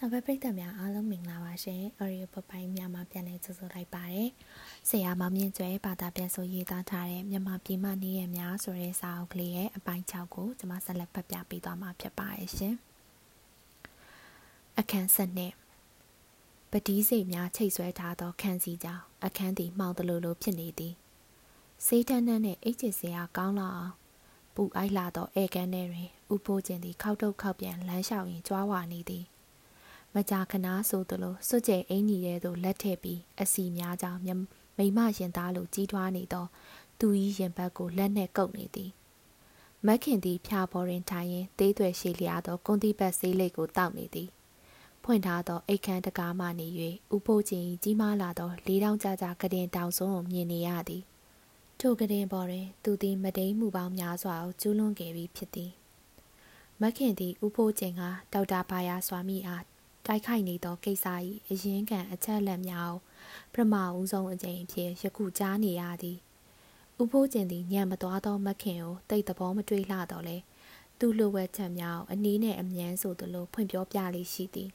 စာဖတ်ပရိသတ်များအားလုံးမင်္ဂလာပါရှင်။ Audio ပပိုင်းများမှာပြန်လည်ကြိုဆိုလိုက်ပါတယ်။ဆရာမောင်မြင့်ကျွဲဘာသာပြန်ဆိုရေးသားထားတဲ့မြန်မာပြည်မှနေရများဆိုတဲ့စာအုပ်ကလေးရဲ့အပိုင်း6ကိုကျွန်မဆက်လက်ဖတ်ပြပေးသွားမှာဖြစ်ပါတယ်ရှင်။အခန်းဆက်နှစ်ပတိစိတ်များချိတ်ဆွဲထားသောခန်းစီကြောင်အခန်းသည်မှောင်တလို့လို့ဖြစ်နေသည်။စေးတန်းတန်းနဲ့အိတ်ချစ်စရာကောင်းလာအောင်ပူအိုက်လာသောဧကန်ထဲတွင်ဥပိုးကျင်သည်ခောက်တုတ်ခောက်ပြန်လမ်းလျှောက်ရင်ကြွားဝါနေသည်။ မကြာခဏဆိုသလိုစွတ်ကျဲအင်းကြီးရဲ့သို့လက်ထည့်ပြီးအစီများကြောင့်မိမရင်သားလိုကြီးထွားနေသော သူ၏ရင်ဘတ်ကိုလက်နှင့်ကုပ်နေသည်မက်ခင်သည်ဖျားပေါ်တွင်ထိုင်ရင်သေးသွယ်ရှိလျားသောကွန်တိဘတ်ဆေးလိပ်ကိုတောက်နေသည်ဖွင့်ထားသောအိတ်ခမ်းတကားမှနေ၍ဥပိုးချင်းကြီးမားလာသောလေးတောင်ကြကြကတင်တောင်စုံကိုမြင်နေရသည်ထိုကတင်ပေါ်တွင် သူသည်မတိန်မှုပေါင်းများစွာကိုကျူးလွန်ခဲ့ပြီးဖြစ်သည်မခင်သည်ဥပိုးချင်းကဒေါက်တာဘာယာစွာမိအား တိုက်ခိုက်နေသောကိစ္စ၏အရင်ကံအချက်လက်များကိုပထမဦးဆုံးအကြိမ်အဖြစ်ယခုကြားနေရသည်ဥဖိုးကျင်သည်ညံမသွားသောမခင်ကိုတိတ်သဘောမတွေ့လှတော့လေသူ့လိုဝက်ချက်များကိုအနည်းနဲ့အမြန်းဆိုသလိုဖွင့်ပြောပြလိရှိသည်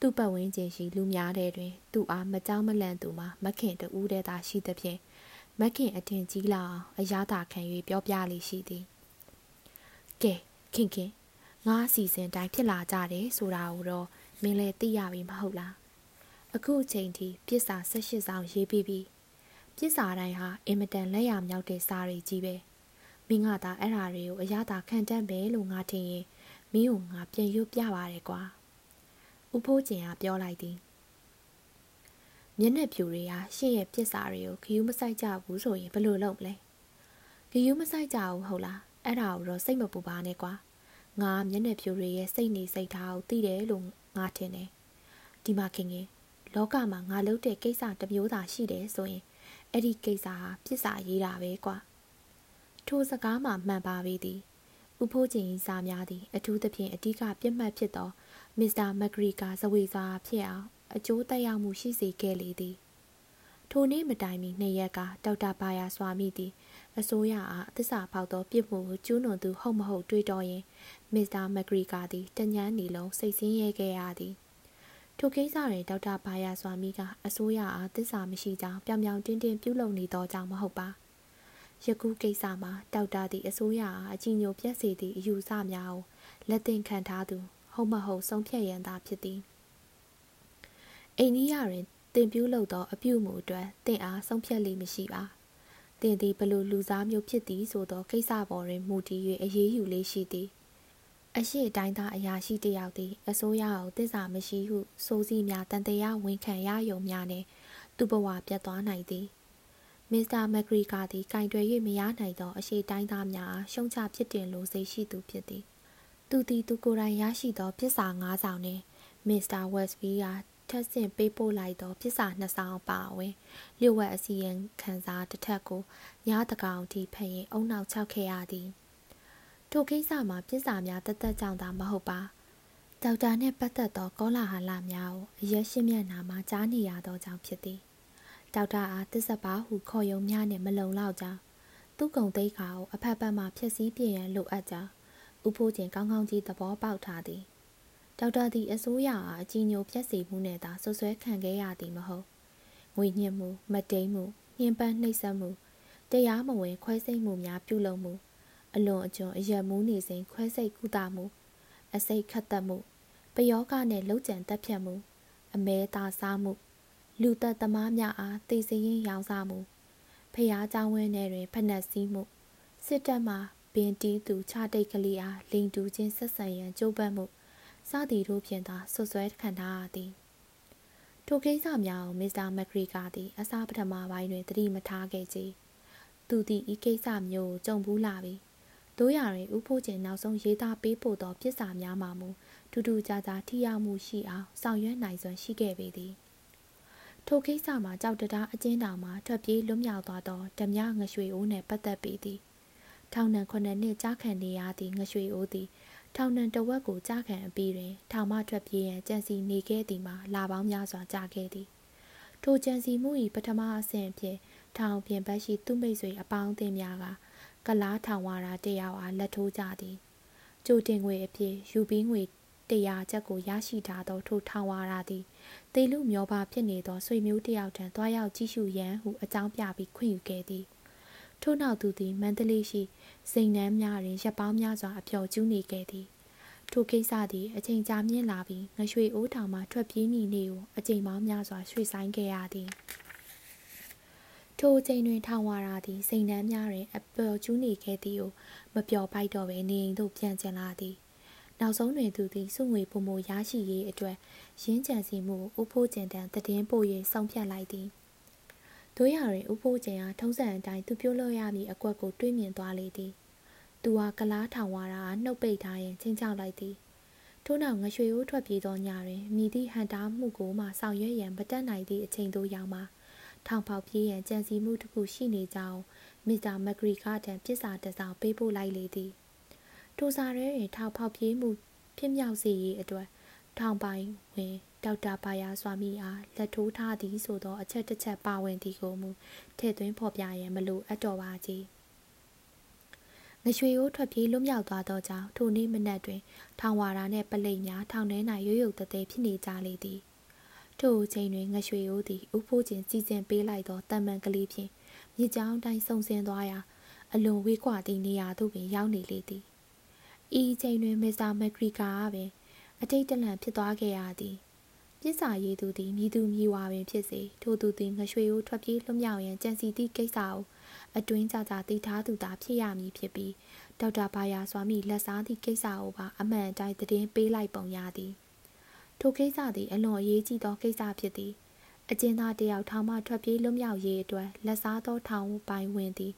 သူ့ပတ်ဝန်းကျင်ရှိလူများတဲ့တွင် သူ့အားမကြောက်မလန့်သူမှာမခင်တူးတဲ့သာရှိသဖြင့်မခင်အထင်ကြီးလာအောင်အရာသာခံ၍ပြောပြလိရှိသည်ကဲခင်ခင်ငါအစီစဉ်တိုင်းဖြစ်လာကြတယ်ဆိုတာကိုတော့ မင်းလည်းသိရပြီမဟုတ်လားအခုအချိန်ထိပြစ်စာ18ဆောင်ရေးပြီးပြီပြစ်စာတိုင်းဟာအင်မတန်လက်ရမြောက်တဲ့စာတွေကြီးပဲမင်းကသာအဲ့ဓာတွေကိုအရသာခံတတ်ပဲလို့ငါထင်ရင်မင်းကိုငါပြန်ရွတ်ပြပါတယ်ကွာဥဖိုးကျင်ကပြောလိုက်သည်မျက်နှာဖြူတွေဟာရှင့်ရဲ့ပြစ်စာတွေကိုခယူးမဆိုင်ကြဘူးဆိုရင်ဘယ်လိုလုပ်မလဲခယူးမဆိုင်ကြဘူးဟုတ်လားအဲ့ဒါကိုတော့စိတ်မပူပါနဲ့ကွာငါမျက်နှာဖြူတွေရဲ့စိတ်နေစိတ်ထားကိုသိတယ်လို့ ငါထင်တယ်ဒီမှာခင်ခင်လောကမှာငါလုပ်တဲ့ကိစ္စတစ်မျိုးသာရှိတယ်ဆိုရင်အဲ့ဒီကိစ္စဟာပြစ်စာရေးတာပဲကွာထိုစကားမှာမှန်ပါပေသည်ဥဖိုးချင်းစာများသည်အထူးသဖြင့်အဓိကပြစ်မှတ်ဖြစ်သောမစ္စတာမက်ဂရီကာဇဝေစွာဖြစ်အောင်အကျိုးသက်ရောက်မှုရှိစေခဲ့လေသည်ထိုနေ့မတိုင်မီနှစ်ရက်ကဒေါက်တာဘာယာစွာမိသည် အစိုးရအားသစ္စာဖောက်သောပြစ်မှုကိုကျူးလွန်သူဟုတ်မဟုတ်တွေးတောရင်မစ္စတာမက်ဂရီကာသည်တညန်းနီလုံးစိတ်ဆင်းရဲခဲ့ရသည်ထိုကိစ္စတွင်ဒေါက်တာဘာယာစွာမိကအစိုးရအားသစ္စာမရှိကြောင်းပြောင်ပြောင်တင်းတင်းပြုလုပ်နေသောကြောင့်မဟုတ်ပါယခုကိစ္စမှာဒေါက်တာသည်အစိုးရအားအကြီးညိုပြက်စေသည့်အယူဆများကိုလက်သင့်ခံထားသူဟုတ်မဟုတ်ဆုံးဖြတ်ရန်သာဖြစ်သည်အိန္ဒိယတွင်တင်ပြုလုပ်သောအပြုမှုအတွက်တင်အားဆုံးဖြတ်လိမရှိပါ တင်သည်ဘလို့လူစားမျိုးဖြစ်သည်ဆိုသောကိစ္စပေါ်တွင်မူတည်၍အရေးယူလေးရှိသည်အရှိတိုင်းသားအရာရှိတယောက်သည်အစိုးရကိုတစ္ဆာမရှိဟုစိုးစီးများတန်တရားဝန်ခံရယုံများနှင့်သူ့ဘဝပြတ်သွားနိုင်သည်မစ္စတာမက်ဂရီကာသည်ကင်တွယ်၍မရနိုင်သောအရှိတိုင်းသားများအားရှုံချဖြစ်တင်လိုစိတ်ရှိသူဖြစ်သည်သူသည်သူကိုယ်တိုင်ရရှိသောပြစ္ဆာ၅ဆောင်နှင့်မစ္စတာဝက်စ်ဗီးအားထ ပ်ဆင့်ပေးပို့လိုက်သောပြစ္ဆာနှစ်ဆောင်ပါဝင်လျှို့ဝှက်အစီရင်ခံစာတစ်ထက်ကိုညတကောင်ထိဖတ်ရင်အုံနောက်ချောက်ခဲ့ရသည်ထိုကိစ္စမှာပြစ်စာများတသက်ကြောင့်သာမဟုတ်ပါဒေါက်တာနှင့်ပတ်သက်သောကောလာဟလများကိုအရက်ရှင်းမျက်နှာမှာကြားနေရသောကြောင့်ဖြစ်သည်ဒေါက်တာအားတစ္ဆပါဟုခေါ်ယုံများနှင့်မလုံလောက်ကြောင်းသူ့ကုံသိက္ခာကိုအဖက်ဖက်မှဖျက်ဆီးပြရန်လိုအပ်ကြောင်းဥဖိုးကျင်ကောင်းကောင်းကြီးသဘောပေါက်ထားသည် ဒေါက်တာသည်အစိုးရအားအကြီးညိုပြက်စီမှုနဲ့သာဆွဆွဲခံခဲ့ရသည်မဟုတ်ငွေညှစ်မှုမတိန်မှုညှဉ်းပန်းနှိပ်စက်မှုတရားမဝင်ခွဲစိတ်မှုများပြုလုပ်မှုအလွန်အကျွံအယက်မူးနေစဉ်ခွဲစိတ်ကုသမှုအစိတ်ခတ်သက်မှုပယောဂနဲ့လှုပ်ကြံတက်ဖြတ်မှုအမဲသာစားမှုလူသက်သမားများအားသိစရင်ရောင်းစားမှုဖျားเจ้าဝင်းထဲတွင်ဖက်နှက်စည်းမှုစစ်တပ်မှပင်တီးသူခြားတိတ်ကလေးအားလိန်တူချင်းဆက်ဆံရန်ကြိုးပမ်းမှုစ သည်တို့ဖြင့်သာဆွဆွဲခံထားရသည်ထိုကိစ္စများကိုမစ္စတာမက်ဂရီကာသည်အစားပထမပိုင်းတွင်သတိမထားခဲ့ကြသူသည်ဤကိစ္စမျိုးကိုကြုံဘူးလာပြီတို့ရရင်ဥဖိုးကျင်နောက်ဆုံးရေးသားပေးပို့သောပြစ်စာများမှာမူထူးထူးခြားခြားထိရောက်မှုရှိအောင်ဆောင်ရွက်နိုင်စွမ်းရှိခဲ့ပေသည်ထိုကိစ္စမှာကြောက်တရားအကျဉ်းတောင်မှာထွက်ပြေးလွတ်မြောက်သွားသောဓမြငရွှေအိုးနှင့်ပတ်သက်ပေသည်ထောင်နှံခုနှစ်နှစ်ကြာခံနေရသည့်ငရွှေအိုးသည် ထောင်နှံတဝက်ကိုကြာခံအပြီးတွင် ထောင်မှထွက်ပြေးရန်ကြံစီနေခဲ့သည်မှာလာပေါင်းများစွာကြာခဲ့သည်ထိုကြံစီမှု၏ပထမအဆင့်ဖြင့်ထောင်ပြင်ဘက်ရှိသူမိတ်ဆွေအပေါင်းအသင်းများကကလားထောင်ဝါရာတယောက်အားလက်ထိုးကြသည်ကြိုတင်ငွေအဖြစ်ယူပြီးငွေတရားချက်ကိုရရှိထားသောထိုထောင်ဝါရာသည်တေလူမျောပါဖြစ်နေသောဆွေမျိုးတယောက်ထံတွားရောက်ကြည့်ရှုရန်ဟုအကြောင်းပြပြီးခွင့်ယူခဲ့သည် ထို့နောက်သူသည်မန္တလေးရှိစိန်နှမ်းများတွင်ရပ်ပေါင်းများစွာအပျော်ကျူးနေခဲ့သည်ထိုကိစ္စသည်အချိန်ကြာမြင့်လာပြီးငရွှေအိုးထောင်မှထွက်ပြေးမိနေကိုအချိန်ပေါင်းများစွာရွှေ့ဆိုင်ခဲ့ရသည်ထိုအချိန်တွင်ထောင်ဝါရာသည်စိန်နှမ်းများတွင်အပျော်ကျူးနေခဲ့သည်ကိုမပျော်ပိုက်တော့ဘဲနေအိမ်သို့ပြန်ကျင်လာသည်နောက်ဆုံးတွင်သူသည်စုငွေပုံမရရှိရေးအတွက်ရင်းချန်စီမှုဥဖိုးကျင်တန်တည်င်းပို့၍ဆုံးဖြတ်လိုက်သည် တို့ရတွင်ဥဖိုးကျင်အားထုံးစံအတိုင်းသူပြုလို့ရမည့်အကွက်ကိုတွေးမြင်သွားလေသည်သူဟာကလားထောင်ဝါရာနှုတ်ပိတ်ထားရင်ချင်းချောက်လိုက်သည်ထို့နောက်ငရွှေဦးထွက်ပြေးသောညတွင်မိသည့်ဟန်တာမှုကိုမှဆောင်ရွက်ရန်မတတ်နိုင်သည့်အချိန်သို့ရောက်မှာထောင်ပေါက်ပြေးရန်ကြံစီမှုတစ်ခုရှိနေကြောင်းမစ္စတာမက်ဂရီကာထံပြစ်စာတစ်စောင်ပေးပို့လိုက်လေသည်ထိုစာရဲတွင်ထောင်ပေါက်ပြေးမှုဖြစ်မြောက်စေရေးအတွက်ထောင်ပိုင်ဝင် ဒေါက်တာဘာယာစွာမီအားလက်ထိုးထားသည်ဆိုသောအချက်တစ်ချက်ပါဝင်သည်ကိုမူထည့်သွင်းဖော်ပြရန်မလိုအပ်တော့ပါကြီးငရွှေအိုးထွက်ပြေးလွတ်မြောက်သွားသောကြောင့်ထိုနေ့မနက်တွင် ထောင်ဝါရာနှင့်ပလိတ်များထောင်ထဲ၌ရွရွတသေးဖြစ်နေကြလေသည်ထိုအချိန်တွင်ငရွှေအိုးသည်ဥဖိုးချင်းစီစဉ်ပေးလိုက်သောတံမှန်ကလေးဖြင့်မြစ်ကြောင်းတိုင်းဆုံဆင်းသွားရာအလွန်ဝေးကွာသည့်နေရာသို့ပင်ရောက်နေလေသည်ဤအချိန်တွင်မစ္စတာမက်ဂရီကာကပင်အတိတ်တလန့်ဖြစ်သွားခဲ့ရသည် ပြစ်စာရေးသူသည်မြည်သူမြည်ဝါပင်ဖြစ်စေထိုသူသည်ငရွှေကိုထွက်ပြေးလွတ်မြောက်ရန်ကြံစီသည့်ကိစ္စကိုအတွင်းကြကြသိထားသူသာဖြစ်ရမည်ဖြစ်ပြီးဒေါက်တာဘာယာစွာမိလက်စားသည့်ကိစ္စကိုပါအမှန်အတိုင်းသတင်းပေးလိုက်ပုံရသည်ထိုကိစ္စသည်အလွန်အရေးကြီးသောကိစ္စဖြစ်သည်အကျဉ်းသားတယောက်ထောင်မှထွက်ပြေးလွတ်မြောက်ရေးအတွက်လက်စားသောထောင်ပိုင်ဝင်သည်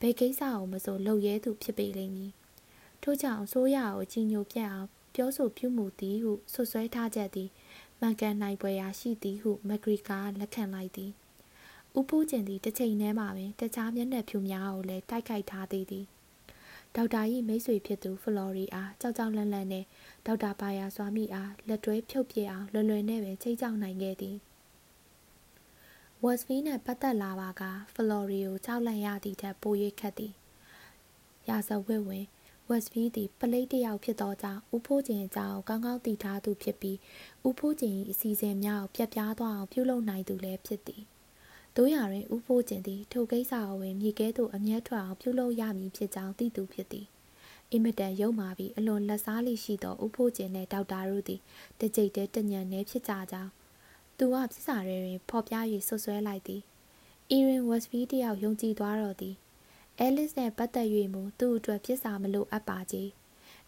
ဘယ်ကိစ္စကိုမဆိုလုပ်ရဲသူဖြစ်ပေလိမ့်မည်ထို့ကြောင့်အစိုးရကိုကြီးညိုပြတ်အောင်ပြောဆိုပြုမှုသည်ဟုဆွဆွဲထားချက်သည် မှန်ကန်နိုင်ပွဲရာရှိသည်ဟုမက်ဂရီကာလက်ခံလိုက်သည်ဥပူးကျင်သည်တစ်ချိန်တည်းမှာပင်တခြားမျက်နှာဖြူများကိုလည်းတိုက်ခိုက်ထားသေးသည်ဒေါက်တာ၏မိတ်ဆွေဖြစ်သူဖလော်ရီအားကြောက်ကြောက်လန့်လန့်နဲ့ဒေါက်တာဘာယာစွာမိအားလက်တွဲဖြုတ်ပြအောင်လွယ်လွယ်နဲ့ပဲချိတ်ကြောက်နိုင်ခဲ့သည်ဝက်စဖီနဲ့ပတ်သက်လာပါကဖလော်ရီကိုကြောက်လန့်ရသည့်ထက်ပို၍ခက်သည်ရာဇဝတ်ဝင် ဝက်စဖီသည်ပလိတ်တယောက်ဖြစ်သောကြောင့်ဦးဖိုးကျင်အကြောင်းကောင်းကောင်းသိထားသူဖြစ်ပြီးဦးဖိုးကျင်၏အစီအစဉ်များကိုပြတ်ပြားသွားအောင်ပြုလုပ်နိုင်သူလည်းဖြစ်သည်တို့ရတွင်ဦးဖိုးကျင်သည်ထိုကိစ္စအဝင်မြေကဲသို့အမျက်ထွက်အောင်ပြုလုပ်ရမည်ဖြစ်ကြောင်းသိသူဖြစ်သည်အင်မတန်ရုံမာပြီးအလွန်လက်စားလိရှိသောဦးဖိုးကျင်နှင့်ဒေါက်တာတို့သည်တကြိတ်တည်းတညံနေဖြစ်ကြကြောင်းသူကပြစ်စာရဲတွင်ဖော်ပြ၍ဆွဆွဲလိုက်သည်အီရင်ဝက်စဖီတယောက်ယုံကြည်သွားတော့သည် အဲလစ်နဲ့ပတ်သက်၍မူသူ့အတွက်ပြစ်စာမလို့အပ်ပါကြီး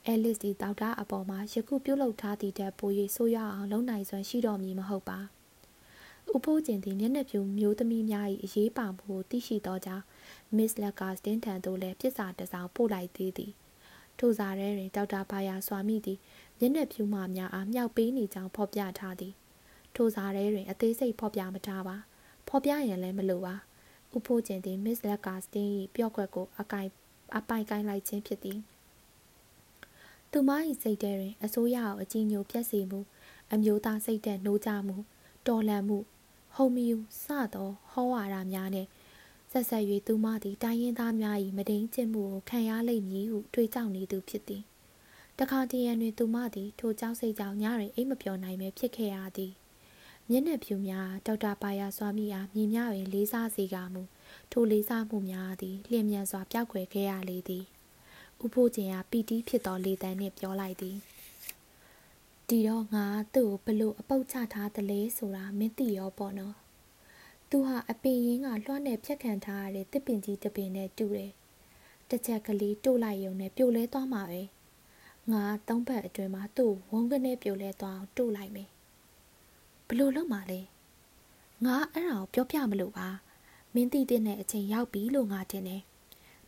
အဲလစ်ဒီဒေါက်တာအပေါ်မှာယခုပြုတ်လုထားသည့်တက်ပို၍ဆိုးရွားအောင်လုံနိုင်စွမ်းရှိတော်မည်မဟုတ်ပါဥဖိုးကျင်သည်မျက်နှာပြူမျိုးသမီးများ၏အရေးပါမှုကိုသိရှိသောကြောင့်မစ္စလက်ကာစတင်ထံသို့လည်းပြစ်စာတစ်စောင်ပို့လိုက်သေးသည်ထိုစာထဲတွင်ဒေါက်တာဘာယာစွာမိသည်မျက်နှာပြူမှများအားမြောက်ပေးနေကြောင်းဖော်ပြထားသည်ထိုစာထဲတွင်အသေးစိတ်ဖော်ပြမထားပါဖော်ပြရင်လည်းမလိုပါ ဥဖိုးကျင်သည်မစ္စလက်ကာစတင်၏ပြော့ကွက်ကိုအကိုင်အပိုင်ကိုင်းလိုက်ခြင်းဖြစ်သည်သူမ၏စိတ်ထဲတွင်အစိုးရကိုအကြည်ညိုပြက်စီမှုအမျိုးသားစိတ်သက်နှိုးကြမှုတော်လှန်မှုဟုံမီယူစသောဟောဝါဒများနှင့်ဆက်ဆက်၍သူမသည်တိုင်းရင်းသားများ၏မတိန်ကျင့်မှုကိုခံရလိမ့်မည်ဟုတွေးကြောက်နေသူဖြစ်သည်တခါတရံတွင်သူမသည်ထိုကြောက်စိတ်ကြောင့်ညတွင်အိမ်မပျော်နိုင်ပဲဖြစ်ခဲ့ရသည် မျက်နှာဖြူများဒေါက်တာပါယာစွာမိအားမြင်များတွင်လေးစားစေကမူထိုလေးစားမှုများသည်လျင်မြန်စွာပျောက်ကွယ်ခဲ့ရလေသည်ဥဖိုးကျင်ကပီတီးဖြစ်သောလေတံနှင့်ပြောလိုက်သည်ဒီတော့ငါသူ့ကိုဘလို့အပုတ်ချထားသလဲဆိုတာမင်းသိရောပေါ့နော်သူဟာအပင်ရင်းကလွှမ်းနဲ့ဖြတ်ခံထားရတဲ့တစ်ပင်ကြီးတစ်ပင်နဲ့တူတယ်တစ်ချက်ကလေးတို့လိုက်ရုံနဲ့ပြိုလဲသွားမှာပဲငါသုံးဘက်အတွင်းမှာသူ့ဝုန်းကနေပြိုလဲသွားအောင်တို့လိုက်မယ် ဘလို့လုပ်မှာလဲငါအဲ့ဒါကိုပြောပြမလို့ပါမင်းသိတဲ့အချိန်ရောက်ပြီလို့ငါထင်တယ်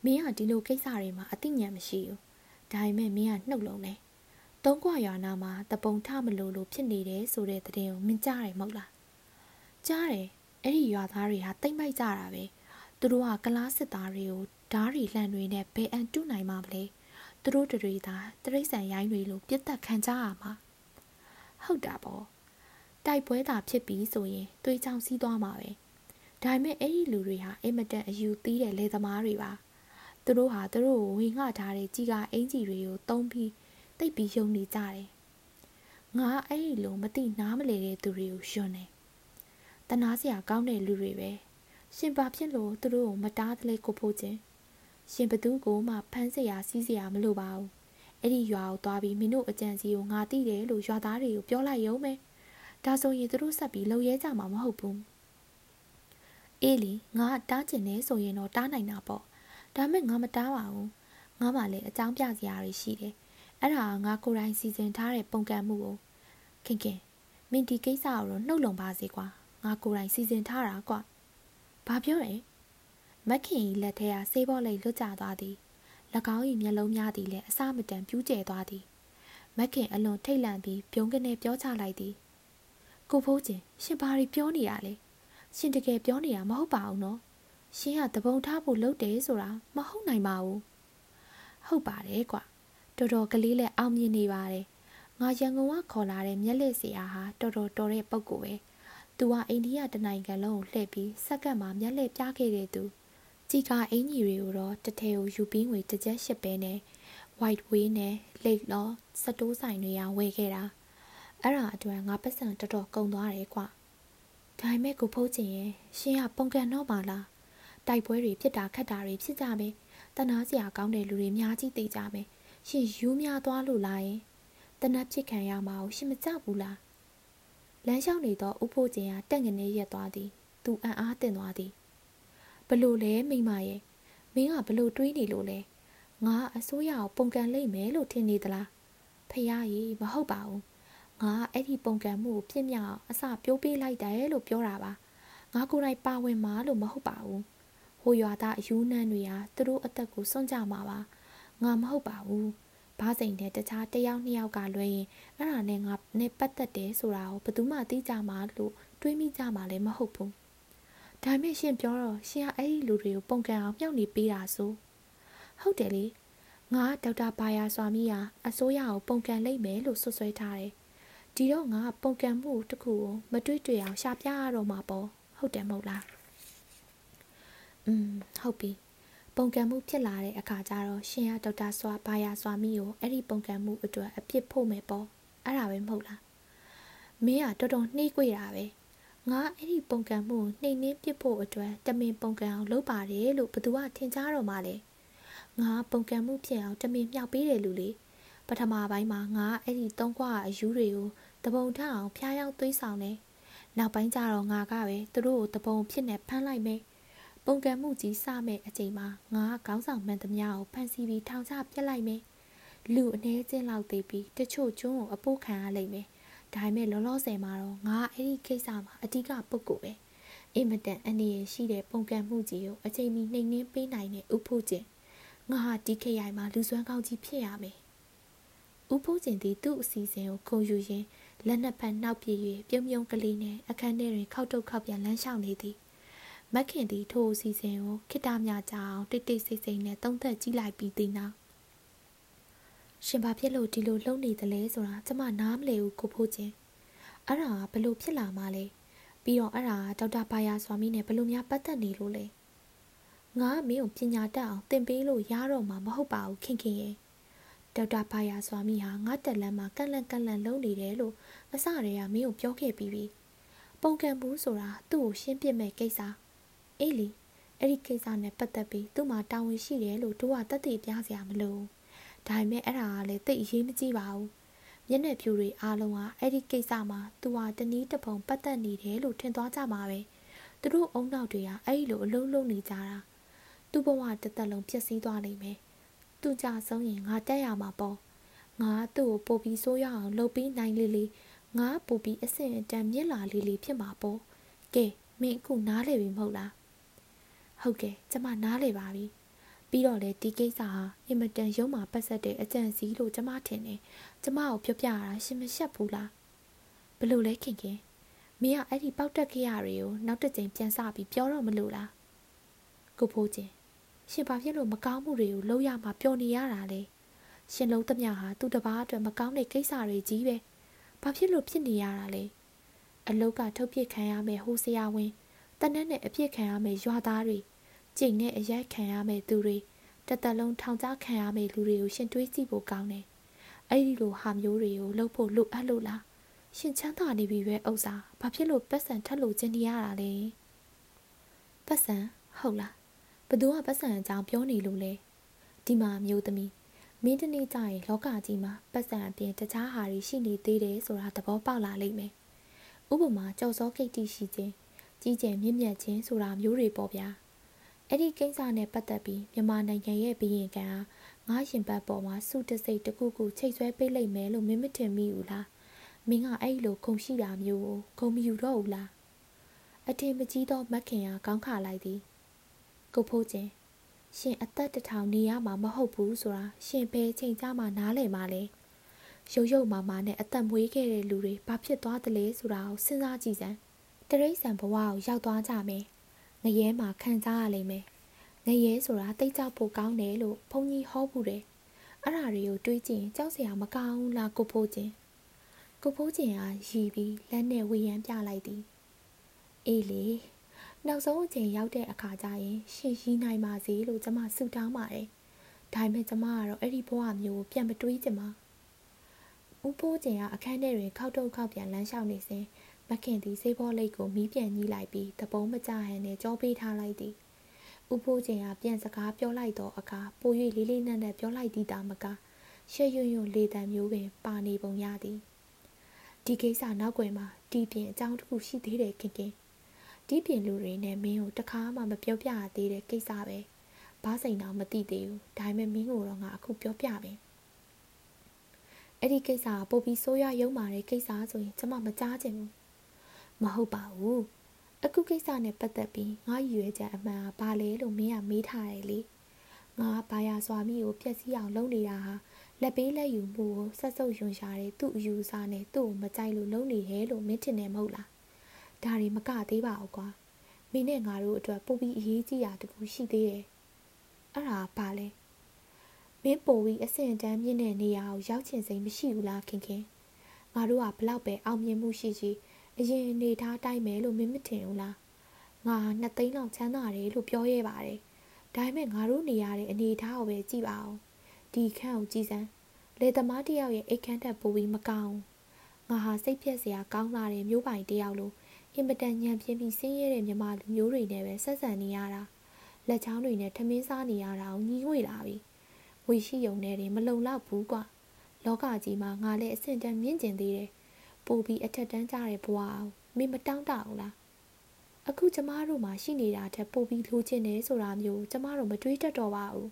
မင်းကဒီလိုကိစ္စတွေမှာအသိဉာဏ်မရှိဘူးဒါပေမဲ့မင်းကနှုတ်လုံးတယ်သုံးကွာရွာနာမှာတပုံထမလို့လို့ဖြစ်နေတယ်ဆိုတဲ့တဲ့ကိုမင်းကြားတယ်မဟုတ်လားကြားတယ်အဲ့ဒီရွာသားတွေဟာတိတ်မိုက်ကြတာပဲသူတို့ကကလားစစ်သားတွေကိုဓားရီလှန်တွေနဲ့ဘယ်အန်တုနိုင်မှာမလဲသူတို့တွေသာတရိษံရိုင်းတွေလိုပြတ်တက်ခံကြရမှာဟုတ်တာပေါ့ တိုက်ပွဲသာဖြစ်ပြီးဆိုရင်သွေးချောင်းစီးသွားမှာပဲဒါပေမဲ့အဲ့ဒီလူတွေဟာအင်မတန်အယူသီးတဲ့လေသမားတွေပါသူတို့ဟာသူတို့ကိုဝေငှထားတဲ့ကြီးကအင်ကြီးတွေကိုတုံးပြီးတိတ်ပြီးယုံနေကြတယ်ငါအဲ့ဒီလိုမသိနားမလဲတဲ့သူတွေကိုယွန်းတယ်တနာစရာကောင်းတဲ့လူတွေပဲရှင်ဘာဖြစ်လို့သူတို့ကိုမတားတလဲကိုဖို့ချင်းရှင်ဘသူကိုမှဖမ်းစရာစီးစရာမလိုပါဘူးအဲ့ဒီရွာကိုသွားပြီးမင်းတို့အကြံစီကိုငါသိတယ်လို့ရွာသားတွေကိုပြောလိုက်ရုံပဲ ဒါဆိုရင်သူတို့ဆက်ပြီးလှုပ်ရဲကြမှာမဟုတ်ဘူးအေးလီငါတားကျင်နေဆိုရင်တော့တားနိုင်တာပေါ့ဒါမဲ့ငါမတားပါဘူးငါမှလည်းအကြောင်းပြစရာတွေရှိတယ်အဲ့ဒါငါကိုယ်တိုင်စီစဉ်ထားတဲ့ပုံကံမှုကိုခင်ခင်မင်းဒီကိစ္စကိုတော့နှုတ်လုံပါစေကွာငါကိုယ်တိုင်စီစဉ်ထားတာကွာဘာပြောလဲမခင်ဤလက်ထဲကဆေးဘောလိတ်လွတ်ကျသွားသည်၎င်း၏မျက်လုံးများသည်လည်းအစမတန်ပြူးကျဲသွားသည်မခင်အလွန်ထိတ်လန့်ပြီးပြုံးကနေပြောချလိုက်သည် ကိုဖိုးချင်းရှင်ဘာတွေပြောနေရလဲရှင်တကယ်ပြောနေတာမဟုတ်ပါဘူးနော်ရှင်ကတပုံထားဖို့လုပ်တယ်ဆိုတာမဟုတ်နိုင်ပါဘူးဟုတ်ပါတယ်ကွာတော်တော်ကလေးလည်းအောင်မြင်နေပါတယ်ငါရန်ကုန်ကခေါ်လာတဲ့မျက်လက်စရာဟာတော်တော်တော်တဲ့ပုံကိုပဲသူကအိန္ဒိယတနိုင်ငံလုံးကိုလှည့်ပြီးစက္ကန့်မှာမျက်လက်ပြခဲ့တဲ့သူကြည်ကအင်ကြီးတွေကိုတော့တထဲကိုယူပြီးငွေတစ်ချက်ရှစ်ပဲနဲ့ white way နဲ့ late law စတိုးဆိုင်တွေကဝယ်ခဲ့တာ အဲ့ဒါအတွက်ငါပတ်စံတော်တော်ကုန်သွားတယ်ကွာဒါပေမဲ့ကိုဖိုးချင်ရဲ့ရှင်ကပုံကန်တော့ပါလားတိုက်ပွဲတွေဖြစ်တာခတ်တာတွေဖြစ်ကြမယ်တနာစရာကောင်းတဲ့လူတွေအများကြီးသိကြမယ်ရှင်ယူများသွားလို့လားယင်တနတ်ဖြစ်ခံရမှာကိုရှင်မကြောက်ဘူးလားလမ်းလျှောက်နေတော့ဥဖိုးကျင်ကတက်ငနေရက်သွားသည်သူအံ့အားတင်သွားသည်ဘလို့လဲမိမရဲ့မင်းကဘလို့တွေးနေလို့လဲငါအစိုးရကိုပုံကန်လိုက်မယ်လို့ထင်နေသလားဖះကြီးမဟုတ်ပါဘူး ငါအဲ့ဒီပုံကန်မှုကိုပြစ်မြောက်အစပြိုးပေးလိုက်တယ်လို့ပြောတာပါငါကိုယ်တိုင်ပါဝင်မှာလို့မဟုတ်ပါဘူးဟိုရွာသားအယူနှမ်းတွေဟာသူတို့အသက်ကိုစွန့်ကြမှာပါငါမဟုတ်ပါဘူးဘာစိန်တဲ့တခြားတယောက်နှစ်ယောက်ကလွှဲရင်အဲ့ဒါနဲ့ငါနဲ့ပတ်သက်တယ်ဆိုတာကိုဘယ်သူမှသိကြမှာလို့တွေးမိကြမှာလည်းမဟုတ်ဘူးဒါမဲ့ရှင်ပြောတော့ရှင်ကအဲ့ဒီလူတွေကိုပုံကန်အောင်မြှောက်နေပေးတာဆိုဟုတ်တယ်လေငါဒေါက်တာဘာယာစွာမီယာအစိုးရကိုပုံကန်လိုက်မယ်လို့ဆွဆွဲထားတယ် ဒီတော့ငါပုံကန်မှုတစ်ခုကိုမတွေ့တွေ့အောင်ရှာပြရတော့မှာပေါ့ဟုတ်တယ်မဟုတ်လားอืมဟုတ်ပြီပုံကံမှုဖြစ်လာတဲ့အခါကျတော့ရှင်ရဒေါက်တာစွာဘာယာစွာမီကိုအဲ့ဒီပုံကံမှုအတွက်အပြစ်ဖို့မယ်ပေါ့အဲ့ဒါပဲမဟုတ်လားမင်းကတော်တော်နှိမ့်ကြွတာပဲငါအဲ့ဒီပုံကံမှုနှိမ့်နှင်းပြစ်ဖို့အတွက်တမင်ပုံကံအောင်လုပ်ပါတယ်လို့ဘသူကထင်ကြတော့မှလဲငါပုံကံမှုဖြစ်အောင်တမင်မြောက်ပေးတယ်လူလေ ပထမပိုင်းမှာငါအဲ့ဒီသုံးခွာအယူတွေကိုတပုံထအောင်ဖျားယောင်းသွေးဆောင်တယ်နောက်ပိုင်းကျတော့ငါကပဲသူတို့ကိုတပုံဖြစ်နေဖမ်းလိုက်မယ်ပုံကံမှုကြီးစမဲ့အချိန်မှာငါခေါင်းဆောင်မှန်သမျှကိုဖန်စီပြီးထောင်ချပြစ်လိုက်မယ်လူအ ਨੇ ချင်းလောက်သေးပြီးတချို့ကျွန်းကိုအပိုးခံရလိမ့်မယ်ဒါပေမဲ့လောလောဆယ်မှာတော့ငါအဲ့ဒီကိစ္စမှာအဓိကပုဂ္ဂိုလ်ပဲအင်မတန်အနေရရှိတဲ့ပုံကံမှုကြီးကိုအချိန်မီနှိမ်နှင်းပေးနိုင်တဲ့ဥဖို့ကျင်ငါဟာဒီခရိုင်မှာလူစွမ်းကောင်းကြီးဖြစ်ရမယ် ဥဖို့ကျင်သည်သူ့အစီအစဉ်ကိုခုံယူရင်းလက်နှစ်ဖက်နှောက်ပြေး၍ပြုံးပြုံးကလေးနဲ့အခန်းထဲတွင်ခောက်တုတ်ခောက်ပြန်လမ်းလျှောက်နေသည်မက်ခင်သည်ထိုအစီအစဉ်ကိုခိတမြကြအောင်တိတ်တိတ်ဆိတ်ဆိတ်နဲ့သုံးသက်ကြည့်လိုက်ပြီးသည်နောက်ရှင်ဘာဖြစ်လို့ဒီလိုလှုပ်နေသလဲဆိုတာကျမနားမလည်ဘူးကိုဖို့ချင်းအဲ့ဒါဘလို့ဖြစ်လာမှလဲပြီးတော့အဲ့ဒါဒေါက်တာဘာယာဆွာမီနဲ့ဘလို့များပတ်သက်နေလို့လဲငါမင်းကိုပညာတတ်အောင်သင်ပေးလို့ရတော့မှာမဟုတ်ပါဘူးခင်ခင်ရဲ့ ဒေါက်တာဘာယာဆွာမီဟာငါတက်လန်းမှာကန့်လန့်ကန့်လန့်လုံနေတယ်လို့အစတည်းကမင်းကိုပြောခဲ့ပြီးပြီပုံကံဘူးဆိုတာသူ့ကိုရှင်းပြမဲ့ကိစ္စအေးလီအဲ့ဒီကိစ္စနဲ့ပတ်သက်ပြီးသူ့မှာတာဝန်ရှိတယ်လို့တို့ကတသက်ပြစရာမလိုဒါပေမဲ့အဲ့ဒါကလည်းတိတ်အရေးမကြီးပါဘူးမျက်နှာဖြူတွေအားလုံးကအဲ့ဒီကိစ္စမှာသူဟာတနည်းတစ်ပုံပတ်သက်နေတယ်လို့ထင်သွားကြမှာပဲသူတို့အုံနောက်တွေကအဲ့ဒီလိုအလုံးလုံးနေကြတာသူ့ဘဝတစ်သက်လုံးပျက်စီးသွားနိုင်မယ် သူကြဆုံးရင်ငါတက်ရမှာပေါ့ငါသူ့ကိုပို့ပြီးဆိုးရအောင်လုပ်ပြီးနိုင်လေလေငါပို့ပြီးအဆင့်အတန်းမြင့်လာလေလေဖြစ်မှာပေါ့ကဲမင်းအခုနားလေပြီမဟုတ်လားဟုတ်ကဲ့ကျမနားလေပါပြီပြီးတော့လေဒီကိစ္စဟာအင်မတန်ရုံးမှာပတ်သက်တဲ့အကြံစီလို့ကျမထင်တယ်ကျမကိုပြောပြရတာရှင်မရှက်ဘူးလားဘလို့လဲခင်ခင်မင်းကအဲ့ဒီပေါက်တက်ခရတွေကိုနောက်တစ်ကြိမ်ပြန်စပြီးပြောတော့မလို့လားကိုဖိုးချင်း ရှင်ဘာဖြစ်လို့မကောင်းမှုတွေကိုလုပ်ရမှာပျော်နေရတာလဲရှင်လုံးသမျှဟာသူ့တပားအတွက်မကောင်းတဲ့ကိစ္စတွေကြီးပဲဘာဖြစ်လို့ဖြစ်နေရတာလဲအလုတ်ကထုတ်ပစ်ခံရမယ်ဟိုဆရာဝန်တနက်နဲ့အပြစ်ခံရမယ်ရွာသားတွေကျိန်နဲ့အရိုက်ခံရမယ်သူတွေတသက်လုံးထောင်ချခံရမယ်လူတွေကိုရှင်တွေးကြည့်ဖို့ကောင်းတယ်အဲ့ဒီလိုဟာမျိုးတွေကိုလှုပ်ဖို့လိုအပ်လို့လားရှင်ချမ်းသာနေပြီပဲဥစ္စာဘာဖြစ်လို့ပတ်စံထက်လို့ကျင်နေရတာလဲပတ်စံဟုတ်လား ဘသူကပတ်စံအကြောင်းပြောနေလို့လဲဒီမှာမျိုးသမီးမင်းတနေ့ကျရင်လောကကြီးမှာပတ်စံအပြင်တခြားဟာတွေရှိနေသေးတယ်ဆိုတာသဘောပေါက်လာလိမ့်မယ်ဥပမာကြောက်စောခိတ်တိရှိခြင်းကြီးကျယ်မြင့်မြတ်ခြင်းဆိုတာမျိုးတွေပေါ့ဗျာအဲ့ဒီကိစ္စနဲ့ပတ်သက်ပြီးမြန်မာနိုင်ငံရဲ့ဘီရင်ကန်ဟာငါရှင်ဘတ်ပေါ်မှာစုတစိတ်တခုခုချိတ်ဆွဲပေးလိုက်မယ်လို့မင်းမထင်မိဘူးလားမင်းကအဲ့လိုခုံရှိတာမျိုးကိုခုံမယူတော့ဘူးလားအထင်မကြီးသောမက်ခင်ကကောင်းခါလိုက်သည် ကုတ်ဖိုးချင်းရှင်အသက်တထောင်နေရမှာမဟုတ်ဘူးဆိုတာရှင်ဘယ်ချိန်ကြမှာနားလည်မှာလဲရုပ်ရုပ်မာမာနဲ့အသက်မွေးခဲ့တဲ့လူတွေဘာဖြစ်သွားသလဲဆိုတာကိုစဉ်းစားကြည့်စမ်းတရိษံဘဝကိုရောက်သွားကြမယ်ငရဲမှာခံစားရလိမ့်မယ်ငရဲဆိုတာတိတ်ကြဖို့ကောင်းတယ်လို့ဘုန်းကြီးဟောဘူးတယ်အဲ့ဒါတွေကိုတွေးကြည့်ရင်ကြောက်စရာမကောင်းဘူးလားကိုဖိုးချင်းကိုဖိုးချင်းဟာရီပြီးလက်နဲ့ဝေယံပြလိုက်သည်အေးလေ နောက်ဆုံးအချိန်ရောက်တဲ့အခါကျရင်ရှင်ရီနိုင်ပါစေလို့ကျမဆုတောင်းပါတယ်ဒါပေမဲ့ကျမကတော့အဲ့ဒီဘဝမျိုးကိုပြန်မတွေးချင်ပါဦးဖိုးကျင်ကအခန်းထဲတွင်ခောက်တုတ်ခောက်ပြန်လမ်းလျှောက်နေစဉ်မခင်သည်စေးဘောလိတ်ကိုမီးပြန်ညှိလိုက်ပြီးတပုံးမကြဟန်နဲ့ကြောပေးထားလိုက်သည်ဥဖိုးကျင်ကပြန်စကားပြောလိုက်တော့အခါပို၍လေးလေးနက်နက်ပြောလိုက်သည်တာမကရှက်ရွံ့ရွံ့လေတံမျိုးပင်ပါနေပုံရသည်ဒီကိစ္စနောက်ွယ်မှာတီးပြင်အကြောင်းတစ်ခုရှိသေးတယ်ခင်ခင် တီးပြင်လူတွေနဲ့မင်းကိုတခါမှမပြောပြရသေးတဲ့ကိစ္စပဲဘာစိန်တော့မသိသေးဘူးဒါပေမဲ့မင်းကိုတော့ငါအခုပြောပြမယ်အဲ့ဒီကိစ္စကပို့ပြီးဆိုးရရုံမာတဲ့ကိစ္စဆိုရင်ကျွန်မမကြားချင်ဘူးမဟုတ်ပါဘူးအခုကိစ္စနဲ့ပတ်သက်ပြီးငါရွယ်ချက်အမှန်ကဘာလဲလို့မင်းကမေးထားတယ်လေငါဘာယာစွာမိကိုပြက်စီးအောင်လုပ်နေတာဟာလက်ပေးလက်ယူမှုကိုဆက်စုပ်ယွန်ရှာတဲ့သူ့အယူအဆနဲ့သူ့ကိုမကြိုက်လို့လုပ်နေရဲလို့မင်းထင်တယ်မဟုတ်လား ဒါတွေမကသေးပါဘူးကွာမင်းနဲ့ငါတို့အတွက်ပိုပြီးအရေးကြီးတာတခုရှိသေးတယ်အဲ့ဒါဘာလဲမင်းပိုပြီးအဆင့်တန်းမြင့်တဲ့နေရာကိုရောက်ချင်စိမ့်မရှိဘူးလားခင်ခင်ငါတို့ကဘလောက်ပဲအောင်မြင်မှုရှိရှိအရင်နေထားတိုင်းမယ်လို့မင်းမထင်ဘူးလားငါနှစ်သိန်းလောက်ချမ်းသာတယ်လို့ပြောရဲပါတယ်ဒါပေမဲ့ငါတို့နေရတဲ့အနေထားကိုပဲကြည့်ပါဦးဒီခန့်ကိုကြည်စမ်းလေသမားတယောက်ရဲ့အိတ်ခမ်းတက်ပိုပြီးမကောင်းငါဟာစိတ်ပြက်စရာကောင်းလာတဲ့မျိုးပိုင်တယောက်လို့အ င်မတန်ညံပြင်းပြီးဆင်းရဲတဲ့မြမလူမျိုးတွေနဲ့ပဲဆက်ဆံနေရတာလက်ချောင်းတွေနဲ့ထမင်းစားနေရတာကိုညီးငွေလာပြီဝေရှိယုံနဲ့တင်မလုံလောက်ဘူးကွာလောကကြီးမှာငါလည်းအဆင့်တန်းမြင့်ကျင်သေးတယ်ပို့ပြီးအထက်တန်းကြတဲ့ဘဝအောင်မင်းမတောင်းတဘူးလားအခုကျမတို့မှာရှိနေတာထက်ပို့ပြီးလိုချင်တယ်ဆိုတာမျိုးကျမတို့မတွေးတတ်တော့ပါဘူး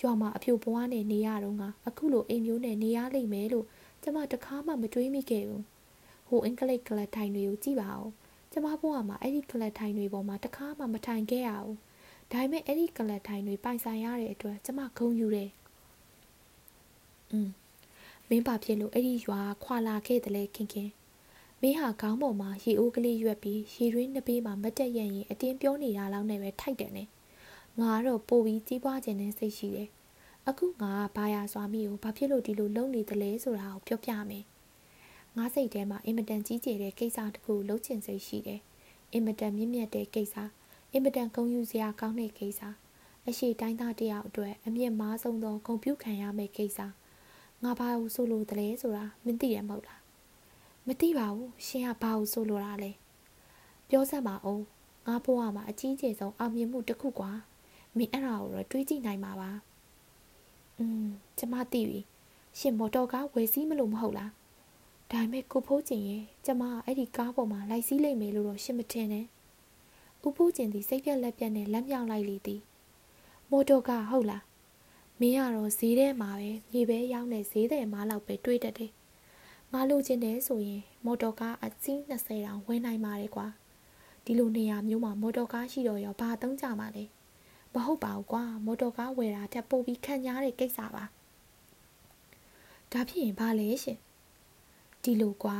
ရွာမှာအဖြူဘဝနဲ့နေရတော့ငါအခုလိုအိမ်မျိုးနဲ့နေရလိမ့်မယ်လို့ကျမတခါမှမတွေးမိခဲ့ဘူးဟိုအင်္ဂလိပ်ကလပ်ထိုင်တွေကိုကြည့်ပါဦး ကျမဘဝမှာအဲ့ဒီကလပ်ထိုင်တွေပေါ်မှာတခါမှမထိုင်ခဲ့ရဘူးဒါပေမဲ့အဲ့ဒီကလပ်ထိုင်တွေပိုင်ဆိုင်ရတဲ့အတွက်ကျမဂုဏ်ယူတယ်อืมမင်းပါဖြစ်လို့အဲ့ဒီရွာခွာလာခဲ့တယ်လေခင်ခင်မင်းဟာခေါင်းပေါ်မှာရေအိုးကလေးရွက်ပြီးရေရင်းနှစ်ပေးမှာမတက်ရရင်အတင်းပြောနေတာလောက်နဲ့ပဲထိုက်တယ်နဲ့ငါကတော့ပို့ပြီးကြီးပွားခြင်းနဲ့စိတ်ရှိတယ်အခုငါကဘာယာစွာမိကိုဘာဖြစ်လို့ဒီလိုလုပ်နေသလဲဆိုတာကိုပြောပြမယ် ငါစိတ်ထဲမှာအင်မတန်ကြီးကျယ်တဲ့ကိစ္စတစ်ခုလုပ်ချင်စိတ်ရှိတယ်အင်မတန်မြင့်မြတ်တဲ့ကိစ္စအင်မတန်ဂုဏ်ယူစရာကောင်းတဲ့ကိစ္စအရှိတိုင်းသားတယောက်အတွက်အမြင့်မားဆုံးသောဂုဏ်ပြုခံရမယ့်ကိစ္စငါဘာလို့ဆိုလို့တလဲဆိုတာမသိရမဟုတ်လားမသိပါဘူးရှင်ကဘာလို့ဆိုလို့တာလဲပြောစမ်းပါဦးငါဘဝမှာအကြီးကျယ်ဆုံးအောင်မြင်မှုတစ်ခုကွာမင်းအဲ့ဒါကိုတော့တွေးကြည့်နိုင်မှာပါอืมကျမသိပြီရှင်မော်တော်ကားဝယ်စီးမလို့မဟုတ်လား ဒါပေမဲ့ကိုဖိုးကျင်ရဲ့ကျမအဲ့ဒီကားပေါ်မှာလိုက်စီးလိမ့်မယ်လို့တော့ရှင်မထင်နဲ့ဦးဖိုးကျင်သည်စိတ်ပြက်လက်ပြက်နဲ့လက်မြောက်လိုက်လေသည်မော်တော်ကားဟုတ်လားမင်းကတော့ဈေးထဲမှာပဲမြေပဲရောင်းတဲ့ဈေးတဲ့မားလောက်ပဲတွေးတတ်တယ်။ငါလိုချင်တယ်ဆိုရင် မော်တော်ကားအစီး20တောင်ဝယ်နိုင်ပါတယ်ကွာ။ဒီလိုနေရာမျိုးမှာမော်တော်ကားရှိတော့ရောဘာသုံးကြမှာလဲ။မဟုတ်ပါဘူးကွာမော်တော်ကားဝယ်တာတက်ပို့ပြီးခံရတဲ့ကိစ္စပါ။ဒါဖြစ်ရင်ဘာလဲရှင်။ ဒီလိုကွာ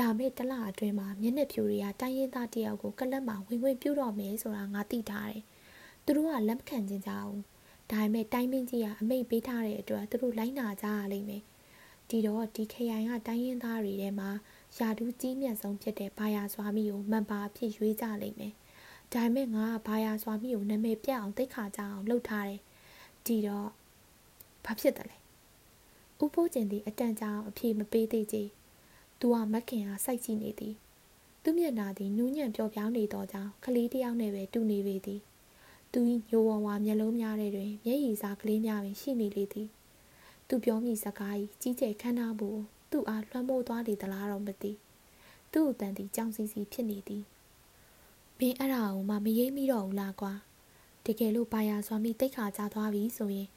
လာမယ့်တလအတွင်းမှာမျက်နှာဖြူတွေကတိုင်းရင်းသားတယောက်ကိုကလပ်မှာဝင်ဝင်ပြုတ်တော့မယ်ဆိုတာငါသိထားတယ်။သူတို့ကလက်မခံကြကြဘူး။ဒါပေမဲ့တိုင်းမင်းကြီးကအမိတ်ပေးထားတဲ့အတွက်သူတို့လိုက်နာကြရလိမ့်မယ်ဒီတော့ဒီခရိုင်ကတိုင်းရင်းသားတွေထဲမှာယာဒူးကြီးမြတ်ဆုံးဖြစ်တဲ့ဘာယာစွာမီကိုမန်ပါအဖြစ်ရွေးကြလိမ့်မယ်ဒါပေမဲ့ငါကဘာယာစွာမီကိုနာမည်ပြအောင်သိခါကြအောင်လုပ်ထားတယ်ဒီတော့ဘာဖြစ်တယ်လဲဥဖိုးကျင်သည်အတန်ကြာအောင်အပြေမပေးသေးကြ။ သူကမက်ခင်အားစိုက်ကြည့်နေသည်။သူမျက်နာသည်နူးညံ့ပျော်ပြောင်းနေသောကြောင့်ကလေးတစ်ယောက်နှင့်ပဲတူနေပေသည်။သူ၏ညိုဝဝမျက်လုံးများထဲတွင်မျက်ရည်စားကလေးများပင်ရှိနေလေသည်။သူပြောမိစကား၏ကြီးကျယ်ခမ်းနားမှုသူ့အားလွှမ်းမိုးသွားလေသလားတော့မသိ။သူ့အတန်သည်ကြောင်စီစီဖြစ်နေသည်။မင်းအဲ့ဒါကိုမှမရိပ်မိတော့ဘူးလားကွာ။တကယ်လို့ဘာယာစွာမိတိတ်ခါကြသွားပြီဆိုရင်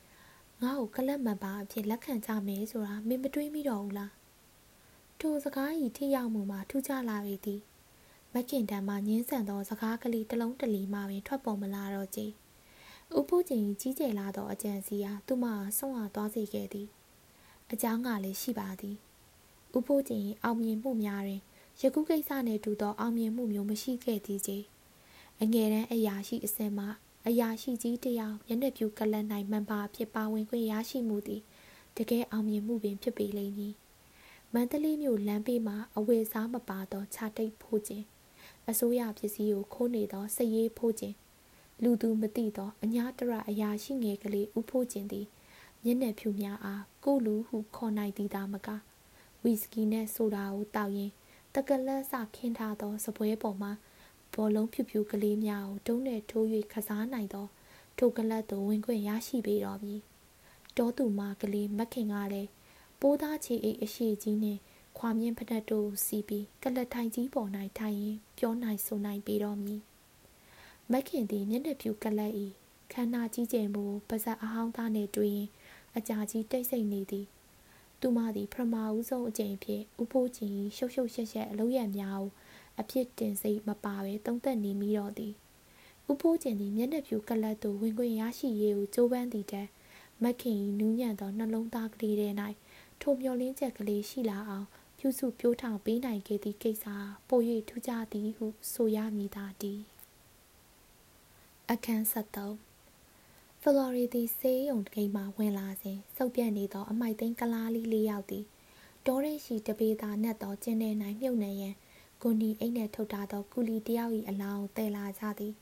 ငါ့ကိုကလပ်မပါအဖြစ်လက်ခံကြမယ်ဆိုတာမင်းမတွေးမိတော့ဘူးလား ထိုစကားဤထိရောက်မှုမှာထူးခြားလာပေသည်မခင်တံမှညင်းဆန်သောစကားကလေးတစ်လုံးတစ်လီမှပင်ထွက်ပေါ်မလာတော့ကြဥပုကျင်ကြီးကျယ်လာသောအကြံစီအားသူမဆုံးအားသွားစေခဲ့သည်အကြောင်းကလည်းရှိပါသည်ဥပုကျင်အောင်မြင်မှုများတွင်ယခုကိစ္စနှင့်တူသောအောင်မြင်မှုမျိုးမရှိခဲ့သေးချေအငယ်တန်းအရာရှိအစင်မှအရာရှိကြီးတယောက်မျက်နှာပြူကလတ်၌မန်ပါဖြစ်ပါဝင်ခွင့်ရရှိမှုသည်တကယ်အောင်မြင်မှုပင်ဖြစ်ပေလိမ့်မည် မန္တလေးမြို့လမ်းဘေးမှာအဝယ်စားမပါသောခြာတိတ်ဖိုးခြင်းအစိုးရပစ္စည်းကိုခိုးနေသောစရေးဖိုးခြင်းလူသူမသိသောအညာတရအရာရှိငယ်ကလေးဥဖိုးခြင်းသည်မျက်နှာဖြူများအားကိုလူဟုခေါ်နိုင်သည်သာမကဝီစကီနှင့်ဆိုဒါကိုတောက်ရင်တကလတ်စခင်းထားသောစပွဲပေါ်မှာဘောလုံးဖြူဖြူကလေးများကိုတုံးနဲ့ထိုး၍ခစားနိုင်သောထိုကလတ်သို့ဝင်ခွင့်ရရှိပေတော်မူတောသူမကလေးမခင်ကလည်း ပိုးသားချီအိတ်အရှိကြီးနှင့်ခွာမြင့်ဖက်တို့စီးပြီးကလတ်ထိုင်ကြီးပေါ်၌ထိုင်ရင်ပြောနိုင်ဆိုနိုင်ပေတော်မူမခင်သည်မျက်နှာဖြူကလတ်၏ခန္ဓာကြီးကျယ်မှုပါဇက်အဟောင်းသားနှင့်တွေ့ရင်အကြာကြီးတိတ်ဆိတ်နေသည်သူမသည်ပထမဦးဆုံးအကြိမ်ဖြင့်ဥဖိုးကြီးရှုပ်ရှုပ်ရှက်ရှက်အလုပ်ရများကိုအဖြစ်တင်စိတ်မပါဘဲတုံးသက်နေမိတော့သည်ဥဖိုးကျင်သည်မျက်နှာဖြူကလတ်သို့ဝင်ခွင့်ရရှိရေးကိုကြိုးပမ်းသည်တည်းမခင်နူးညံ့သောနှလုံးသားကလေးထဲ၌ ထိုမျောလင်းချက်ကလေးရှိလာအောင်ပြုစုပြိုးထောင်ပေးနိုင်ခဲ့သည့်ကိစ္စပို၍ထူးခြားသည်ဟုဆိုရမည်သာတည်းအခန်း73ဖလော်ရီသည်ဆေးရုံဂိမ်းမှဝင်လာစဉ်စုပ်ပြတ်နေသောအမိုက်သိန်းကလားလေးလေးယောက်သည်တောရဲရှိတပေသာနှက်သောကျင်းထဲ၌မြုပ်နေရန်ဂွန်ဒီအိတ်နှင့်ထုတ်ထားသောကူလီတယောက်၏အလောင်းတည်လာကြသည်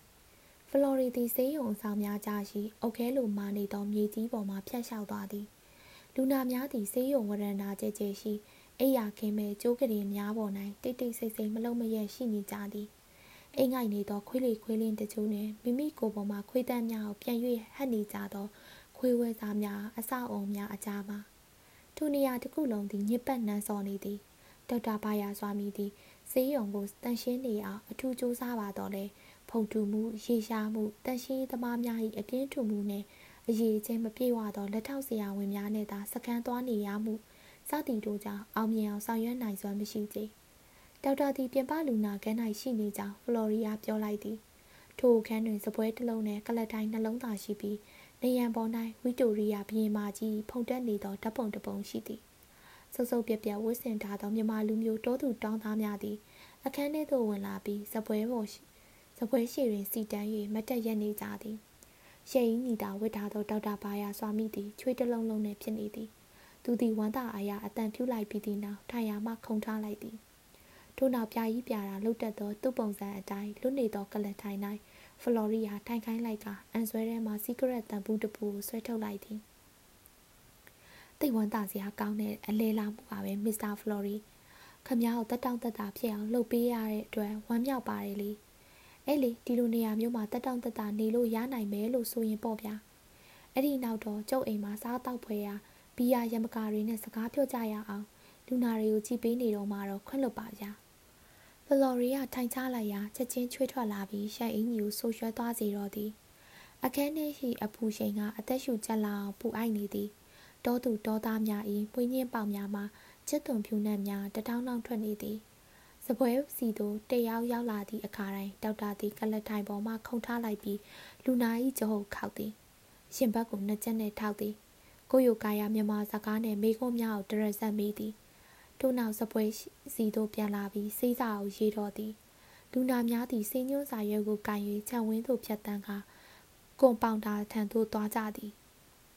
ဖလော်ရီသည်ဆေးရုံအဆောင်များကြားရှိအုတ်ခဲလိုမာနေသောမြေကြီးပေါ်မှဖြတ်လျှောက်သွားသည် လူနာများသည်ဆေးရုံဝရဏာကျဲကျဲရှိအိယာခင်းမဲ့ကျိုးကလေးများပေါ်၌တိတ်တိတ်ဆိတ်ဆိတ်မလုံးမရက်ရှိနေကြသည်အိမ်ငိုက်နေသောခွေးလေခွေးလင်းတချို့နှင့်မိမိကိုယ်ပေါ်မှခွေးတန်းများကိုပြန်၍ဟပ်နေကြသောခွေးဝဲစားများအဆောက်အုံများအကြားမှာထိုနေရာတစ်ခုလုံးသည်ညစ်ပတ်နန်းစော်နေသည်ဒေါက်တာဘာယာစွာမီသည်ဆေးရုံကိုတန်ရှင်းနေအောင်အထူးစူးစမ်းပါတော့လေဖုန်တူမှုရေရှားမှုတန်ရှင်းသမားများ၏အပြင်းထူမှုနှင့် အရေးချင်းမပြေဝသောလက်ထောက်ဆရာဝန်များနဲ့သာစကန်သွားနေရမှုစသည်တို့ကြောင့်အောင်မြင်အောင်ဆောင်ရွက်နိုင်စွမ်းမရှိကြဒေါက်တာသည်ပြင်ပလူနာခန်း၌ရှိနေကြောင်းဖလော်ရီယာပြောလိုက်သည်ထိုအခန်းတွင်စပွဲတစ်လုံးနှင့်ကလတ်တိုင်းနှလုံးသားရှိပြီးနေရန်ပေါ်၌ဝီတိုရီယာဘီရင်မာကြီးဖုန်တက်နေသောဓာတ်ပုံတစ်ပုံရှိသည်စုပ်စုပ်ပြက်ပြက်ဝတ်ဆင်ထားသောမြန်မာလူမျိုးတောသူတောင်းသားများသည်အခန်းထဲသို့ဝင်လာပြီးစပွဲပေါ်စပွဲရှိတွင်စီတန်း၍မတက်ရက်နေကြသည် ရှေးညီတာဝတ်ထားသောဒေါက်တာဘာယာစွာမိသည်ချွေးတလုံးလုံးနှင့်ဖြစ်နေသည်သူသည်ဝမ်းသာအားရအတန်ဖြူလိုက်ပြီးသည့်နောက်ထိုင်ရာမှခုန်ထားလိုက်သည်ထို့နောက်ပြာကြီးပြာတာလှုပ်တက်သောသူ့ပုံစံအတိုင်းလွတ်နေသောကလတ်ထိုင်၌ဖလော်ရီယာထိုင်ခိုင်းလိုက်ကအန်ဆွဲထဲမှစီကရက်တန်ဘူးတပူကိုဆွဲထုတ်လိုက်သည်တိတ်ဝမ်းသာစရာကောင်းတဲ့အလဲလာမှုပါပဲမစ္စတာဖလော်ရီခမ ्या ကိုတက်တောင့်တက်တာဖြစ်အောင်လှုပ်ပေးရတဲ့အတွက်ဝမ်းမြောက်ပါတယ်လေ အဲ့လေဒီလိုနေရာမျိုးမှာတက်တောင့်တက်တာနေလို့ရနိုင်မယ်လို့ဆိုရင်ပေါ့ဗျာအဲ့ဒီနောက်တော့ကျုပ်အိမ်မှာစားတောက်ဖွယ်ရာဘီယာရမကာတွေနဲ့စကားပြောကြရအောင်လူနာတွေကိုကြည်ပေးနေတော့မှတော့ခွင့်လွတ်ပါဗျာဖလော်ရီယာထိုင်ချလိုက်ရာချက်ချင်းချွေးထွက်လာပြီးရှန်အင်းကြီးကိုဆိုးရွှဲသွားစေတော့သည်အခန်းထဲရှိအပူရှိန်ကအသက်ရှူကျက်လာအောင်ပူအိုက်နေသည်တောသူတောသားများ၏ပွင့်ညင်းပေါင်များမှာချစ်သွန်ဖြူနှံ့များတထောင်းထောင်းထွက်နေသည် စပွဲစီသို့တယောက်ရောက်လာသည့်အခါတိုင်းဒေါက်တာသည်ကလထိုင်ပေါ်မှခုန်ထားလိုက်ပြီးလူနာ၏ကြောဟုခောက်သည်ရှင်ဘက်ကိုနှစ်ချက်နဲ့ထောက်သည်ကိုယိုကာယာမြန်မာစကားနှင့်မိကုံးများကိုတရက်ဆက်မိသည်ထို့နောက်စပွဲစီသို့ပြန်လာပြီးစိစာကိုရေးတော်သည်လူနာများသည်စိညွှန်းစာရွက်ကိုကန်၍ခြံဝင်းသို့ဖြတ်တန်းကာကွန်ပေါင်တာထံသို့သွားကြသည်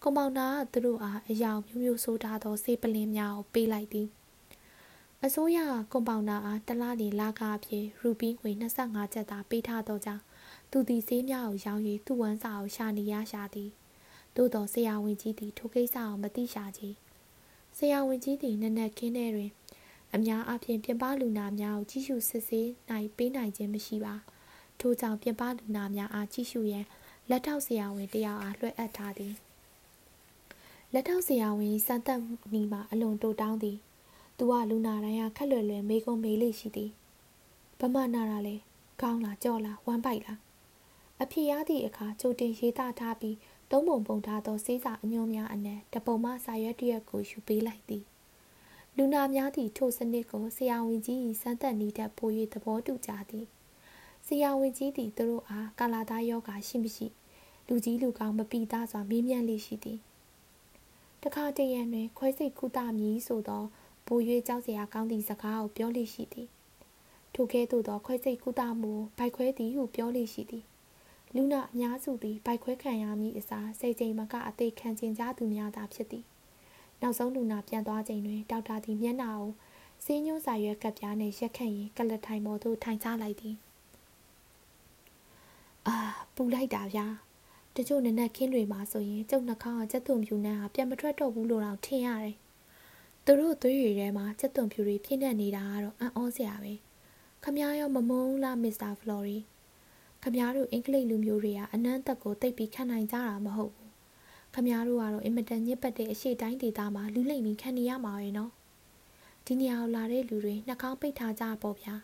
ကွန်ပေါင်တာကသူတို့အားအယောင်မျိုးမျိုးဆိုးထားသောဆေးပလင်းများကိုပေးလိုက်သည် အစိုးရကွန်ပေါင်တာအားတလားနေလာကားအဖြစ်ရူပီးငွေ25ကျပ်သာပေးထားသောကြောင့်သူသည်ဆေးများကိုရောင်း၍သူ့ဝမ်းစာကိုရှာနေရရှာသည်သို့သောဆရာဝန်ကြီးသည်ထိုကိစ္စကိုမသိရှာချေစဆရာဝန်ကြီးသည်နနက်ခင်းထဲတွင် အများအားဖြင့်ပြင်ပလူနာများကိုကြီးစုစစ်ဆေးနိုင်ပေးနိုင်ခြင်းမရှိပါထို့ကြောင့်ပြင်ပလူနာများအားကြီးစုရန်လက်ထောက်ဆရာဝန်တယောက်အားလွှဲအပ်ထားသည်လက်ထောက်ဆရာဝန်စံသက်နီမှာအလွန်တိုတောင်းသည် သူကလူနာတိုင်းကခက်လွယ်လွယ်မေကုံမေးလေးရှိသည်ဘမနာရလဲကောင်းလားကြော့လားဝမ်းပိုက်လားအဖြစ်ရသည့်အခါကြိုတင်ရေးသားထားပြီးသုံးပုံပုံထားသောစေးစာအညွှန်းများအနက်တပုံမှစာရွက်တရက်ကိုယူပေးလိုက်သည်လူနာများသည့်ထိုစနစ်ကိုဆရာဝန်ကြီး၏စမ်းသပ်နည်းတက်ပို၍သဘောတူကြသည်ဆရာဝန်ကြီးသည်သူတို့အားကာလာသားယောဂါရှိမရှိလူကြီးလူကောင်းမပီသားစွာမေးမြန်းလေးရှိသည်တခါတရံတွင်ခွဲစိတ်ကုသမည်ဆိုသော ပို၍ကြောက်စရာကောင်းသည့်စကားကိုပြောလေးရှိသည်ထိုကဲ့သို့သောခွဲစိတ်ကုသမှုဘိုက်ခွဲသည်ဟုပြောလေးရှိသည်လူနာအများစုသည်ဘိုက်ခွဲခံရမည့်အစားစိတ်ကြိမ်မကအသေးခံကျင်ကြသူများသာဖြစ်သည်နောက်ဆုံးလူနာပြန်သွားချိန်တွင်ဒေါက်တာသည်မျက်နှာကိုစေးညွှန်းစာရွက်ကပ်ပြားနှင့်ရက်ခန့်ရင်ကလထိုင်ပေါ်သို့ထိုင်ချလိုက်သည်အာပူလိုက်တာဗျာတချို့နနက်ခင်းတွေမှာဆိုရင်ကျုပ်နှာခေါင်းကကြက်သွန်ဖြူနှမ်းဟာပြန်မထွက်တော့ဘူးလို့တော့ထင်ရတယ် သူတို့သွေးရည်ထဲမှာကြက်သွန်ဖြူတွေပြည့်နှက်နေတာကတော့အံ့ဩစရာပဲခမည်းရောမမုန်းလားမစ္စတာဖလော်ရီခမည်းတို့အင်္ဂလိပ်လူမျိုးတွေကအနမ်းသက်ကိုတိတ်ပြီးခံနိုင်ကြတာမဟုတ်ဘူးခမည်းတို့ကတော့အင်မတန်ညစ်ပတ်တဲ့အရှိတိုင်းဒေသမှာလူလိမ့်ပြီးခံနေရမှာပဲနော်ဒီနေရာကိုလာတဲ့လူတွေနှာခေါင်းပိတ်ထားကြပေါ့ဗျာ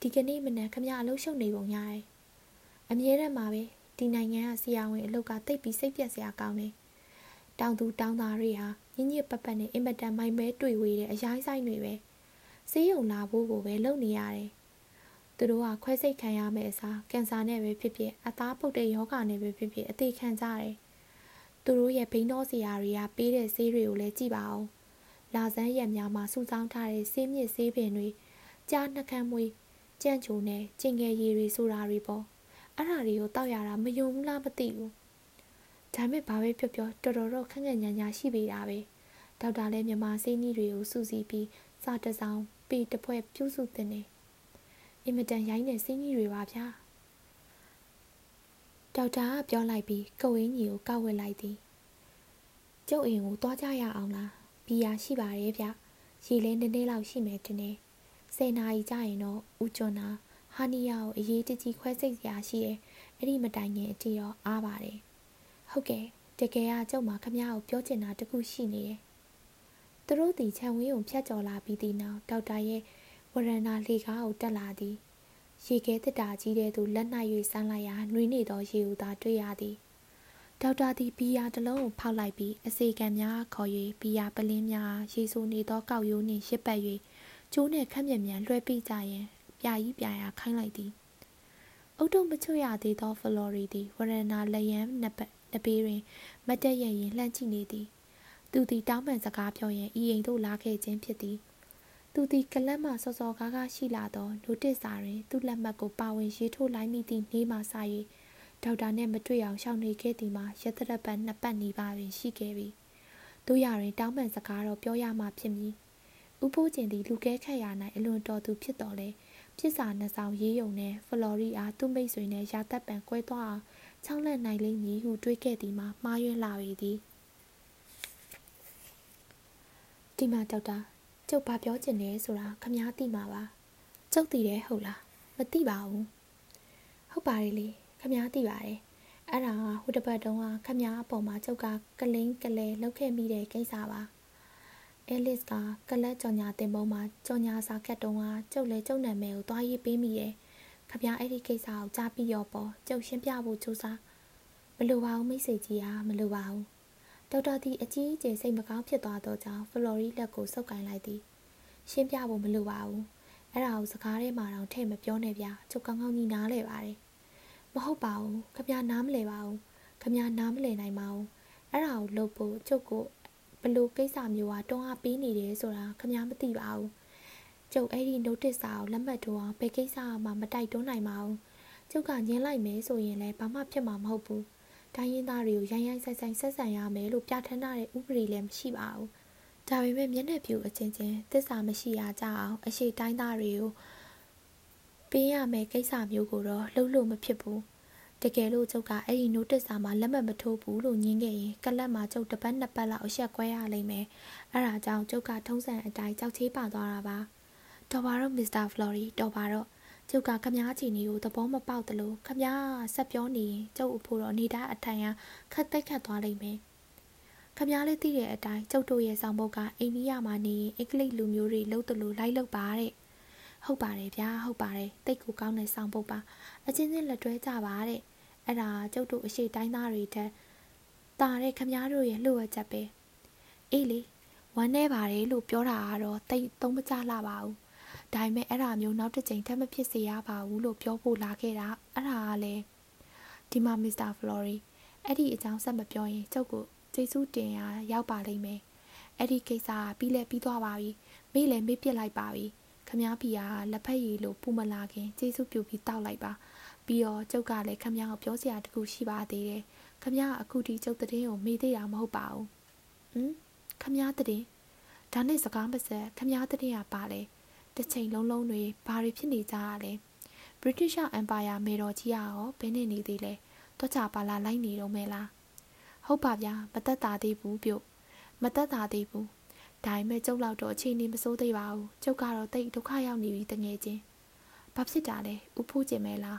ဒီကနေ့မနက်ခမည်းအလုံးရှုပ်နေပုံရတယ်အမြဲတမ်းပါပဲဒီနိုင်ငံကဆရာဝန်အလုပ်ကတိတ်ပြီးစိတ်ပြက်စရာကောင်းတယ်တောင်သူတောင်သားတွေဟာ ညညစ်ပတ်ပတ်နဲ့အင်မတန်မိုင်မဲတွေ့ဝေးတဲ့အရိုင်းဆိုင်တွေပဲဆေးရုံလာဖို့ကိုပဲလုပ်နေရတယ်သူတို့ကခွဲစိတ်ခံရမယ့်အစားကင်ဆာနဲ့ပဲဖြစ်ဖြစ်အသားပုတ်တဲ့ယောဂနဲ့ပဲဖြစ်ဖြစ်အသေးခံကြတယ်သူတို့ရဲ့ဘိန်းတော်စရာတွေကပေးတဲ့ဆေးတွေကိုလည်းကြည့်ပါဦးလာစမ်းရက်များမှာစုဆောင်းထားတဲ့ဆေးမြစ်ဆေးပင်တွေကြားနှကမ်းမွေးကြံ့ချိုနဲ့ကျင်ငယ်ရည်တွေဆိုတာတွေပေါ့အဲ့ဒါတွေကိုတောက်ရတာမယုံဘူးလားမသိဘူး ဒါမဲ့ဘာပဲပြောပြောတော်တော်တော့ခက်ခက်ညာညာရှိပေတာပဲဒေါက်တာလည်းမြန်မာဆေးနီးတွေကိုစူးစီးပြီးစာတစောင်းပေတပွဲပြုစုတင်နေအင်မတန်ရိုင်းတဲ့ဆေးနီးတွေပါဗျာဒေါက်တာကပြောလိုက်ပြီးကိုဝင်းကြီးကိုကောက်ဝက်လိုက်သည်ကျုပ်အိမ်ကိုသွားကြရအောင်လားဘီယာရှိပါတယ်ဗျရေလဲနည်းနည်းလောက်ရှိမယ်တင်နေဆယ်နာရီကြာရင်တော့ဦးကျွန်းနာဟာနီယာကိုအရေးတကြီးခွဲစိတ်စရာရှိတယ်အဲ့ဒီမတိုင်ခင်အထိတော့အားပါတယ် ဟုတ်ကဲ့တကယ်ကကျုပ်မှာခမ ्या ကိုပြောချင်တာတခုရှိနေတယ်သူတို့ဒီခြံဝင်းကိုဖြတ်ကျော်လာပြီးတဲ့နောက်ဒေါက်တာရဲ့ဝရဏာလေကားကိုတက်လာသည်ရေခဲတစ်တာကြီးတဲ့သူလက်နှိုက်၍ဆန်းလိုက်ရာနှွေးနေသောရေဦးသာတွေ့ရသည်ဒေါက်တာသည်ဘီယာတစ်လုံးကိုဖောက်လိုက်ပြီးအစီကံများခေါ်၍ဘီယာပလင်းများရေဆိုနေသောကောက်ရိုးနှင့်ရစ်ပတ်၍ကျိုးနှင့်ခက်မြက်မြန်လွှဲပိကြရန်ပြာကြီးပြာရာခိုင်းလိုက်သည်အုတ်တုံမချွတ်ရသေးသောဖလော်ရီသည်ဝရဏာလယံနှစ်ပတ် နှစ်ပေတွင်မတ်တက်ရရင်လှမ်းကြည့်နေသည်သူသည်တောင်းပန်စကားပြောရန်ဤအိမ်သို့လာခဲ့ခြင်းဖြစ်သည်သူသည်ကလပ်မှစောစောကားကားရှိလာသောနိုတစ်စာတွင်သူ့လက်မှတ်ကိုပါဝင်ရေးထိုးလိုက်မိသည့်နေ့မှစ၍ဒေါက်တာနှင့်မတွေ့အောင်ရှောင်နေခဲ့သည်မှာရသရပတ်နှစ်ပတ်နီးပါးတွင်ရှိခဲ့ပြီတို့ရတွင်တောင်းပန်စကားတော့ပြောရမှဖြစ်မည်ဥဖိုးကျင်သည်လူကဲခတ်ရာ၌အလွန်တော်သူဖြစ်တော်လဲပြစ်စာနှစ်ဆောင်ရေးယုံနှင့်ဖလော်ရီအားသူ့မိတ်ဆွေနှင့်ရာသက်ပံကွဲသွားအောင် ချောင်းလက်နိုင်လိမ့်မည်ဟုတွေးခဲ့သည်မှာမှားယွင်းလာပေသည်ဒီမှာဒေါက်တာကျုပ်ဘာပြောချင်လဲဆိုတာခမားသိမှာပါကျုပ်သိတယ်ဟုတ်လားမသိပါဘူးဟုတ်ပါတယ်လေခမားသိပါတယ်အဲ့ဒါဟိုတစ်ပတ်တုန်းကခမားအပေါ်မှာကျုပ်ကကလင်းကလဲလောက်ခဲ့မိတဲ့ကိစ္စပါအဲလစ်ကကလက်ကြော်ညာတင်ပုံးမှာကြော်ညာစာကတ်တုံးကကျုပ်လည်းကျုပ်နာမည်ကိုသွားရေးပေးမိတယ် ခပြအဲ့ဒီကိစ္စကိုကြားပြီးရောပေါ့ကျုပ်ရှင်းပြဖို့ကြိုးစားမလိုပါဘူးမိတ်ဆွေကြီးဟာမလိုပါဘူးဒေါက်တာသည်အကြီးအကျယ်စိတ်မကောင်းဖြစ်သွားသောကြောင့်ဖလော်ရီလက်ကိုဆုပ်ကိုင်လိုက်သည်ရှင်းပြဖို့မလိုပါဘူးအဲ့ဒါကိုစကားထဲမှာတော့ထည့်မပြောနဲ့ဗျာကျုပ်ကောင်းကောင်းကြီးနားလဲပါတယ်မဟုတ်ပါဘူးခမနားမလဲပါဘူးခမနားမလဲနိုင်ပါဘူးအဲ့ဒါကိုလုပ်ဖို့ကျုပ်ကိုဘလို့ကိစ္စမျိုးကတွန်းအားပေးနေတယ်ဆိုတာခမမသိပါဘူး ကျုပ်အဲ့ဒီ notice စာကိုလက်မှတ်ထိုးအောင်ဘယ်ကိစ္စမှမတိုက်တွန်းနိုင်ပါဘူးကျုပ်ကညင်းလိုက်မယ်ဆိုရင်လည်းဘာမှဖြစ်မှာမဟုတ်ဘူးတိုင်းရင်းသားတွေကိုရိုင်းရိုင်းဆိုင်ဆိုင်ဆက်ဆံရမယ်လို့ပြဋ္ဌာန်းထားတဲ့ဥပဒေလည်းမရှိပါဘူးဒါပေမဲ့မျက်နှာပြူအချင်းချင်းသစ္စာမရှိရကြအောင်အရှိတိုင်းသားတွေကိုပေးရမယ်ကိစ္စမျိုးကိုတော့လှုပ်လို့မဖြစ်ဘူးတကယ်လို့ကျုပ်ကအဲ့ဒီ notice စာမှာလက်မှတ်မထိုးဘူးလို့ညင်းခဲ့ရင်ကလပ်မှာကျုပ်တစ်ပတ်နှစ်ပတ်လောက်အဆက်ကွဲရလိမ့်မယ်အဲ့ဒါကြောင့်ကျုပ်ကထုံးစံအတိုင်းကြောက်ချေးပါသွားတာပါ တော်ပါတော့မစ္စတာဖလော်ရီတော်ပါတော့ကျုပ်ကခမားချီနီကိုသဘောမပေါက်သလိုခမားဆက်ပြောနေရင်ကျုပ်အဖို့တော့နေတာအထိုင်ကခက်သိက်ခတ်သွားလိမ့်မယ်ခမားလေးသိတဲ့အတိုင်းကျုပ်တို့ရဲ့ဆောင်ဘုတ်ကအိန္ဒိယမှာနေရင်အင်္ဂလိပ်လူမျိုးတွေလှုပ်သလိုလိုက်လှုပ်ပါတဲ့ဟုတ်ပါတယ်ဗျာဟုတ်ပါတယ်တိတ်ကိုကောင်းတဲ့ဆောင်ဘုတ်ပါအချင်းချင်းလက်တွဲကြပါတဲ့အဲ့ဒါကျုပ်တို့အရှိတိုင်းသားတွေတက်တာတဲ့ခမားတို့ရဲ့လှုပ်ရချက်ပဲအေးလေဝမ်းနေပါတယ်လို့ပြောတာကတော့တိတ်သုံးမကြလာပါဘူး ဒါပေမဲ့အဲ့ဒါမျိုးနောက်တစ်ချိန်ထပ်မဖြစ်စေရပါဘူးလို့ပြောဖို့လာခဲ့တာအဲ့ဒါကလည်းဒီမှာမစ္စတာဖလော်ရီအဲ့ဒီအကြောင်းဆက်မပြောရင်ကျုပ်ကိုကျေးဇူးတင်ရရောက်ပါလိမ့်မယ်အဲ့ဒီကိစ္စကပြီးလဲပြီးသွားပါပြီမေ့လည်းမေ့ပြစ်လိုက်ပါပြီခမားဖီယာလက်ဖက်ရည်လို့ပူမလာခင်ကျေးဇူးပြုပြီးတောက်လိုက်ပါပြီးတော့ကျုပ်ကလည်းခမားကိုပြောစရာတခုရှိပါသေးတယ်ခမားကအခုဒီကျုပ်တဲ့ကိုမေ့သေးတာမဟုတ်ပါဘူးဟမ်ခမားတဲ့ဒါနဲ့စကားမဆက်ခမားတဲ့ကပါလဲ တစ်ချိန်လုံးလုံးတွေဘာတွေဖြစ်နေကြတာလဲ British Empire မေတော်ကြီးရောဘယ်နဲ့နေသေးလဲတော့ကြပါလားလိုက်နေတော့မဲလားဟုတ်ပါဗျာမတက်တာသေးဘူးပြုတ်မတက်တာသေးဘူးဒါပေမဲ့ကျုပ်လောက်တော့အခြေအနေမဆိုးသေးပါဘူးကျုပ်ကတော့တိတ်ဒုက္ခရောက်နေပြီတငယ်ချင်းဘာဖြစ်တာလဲဥဖိုးကျင်မဲလား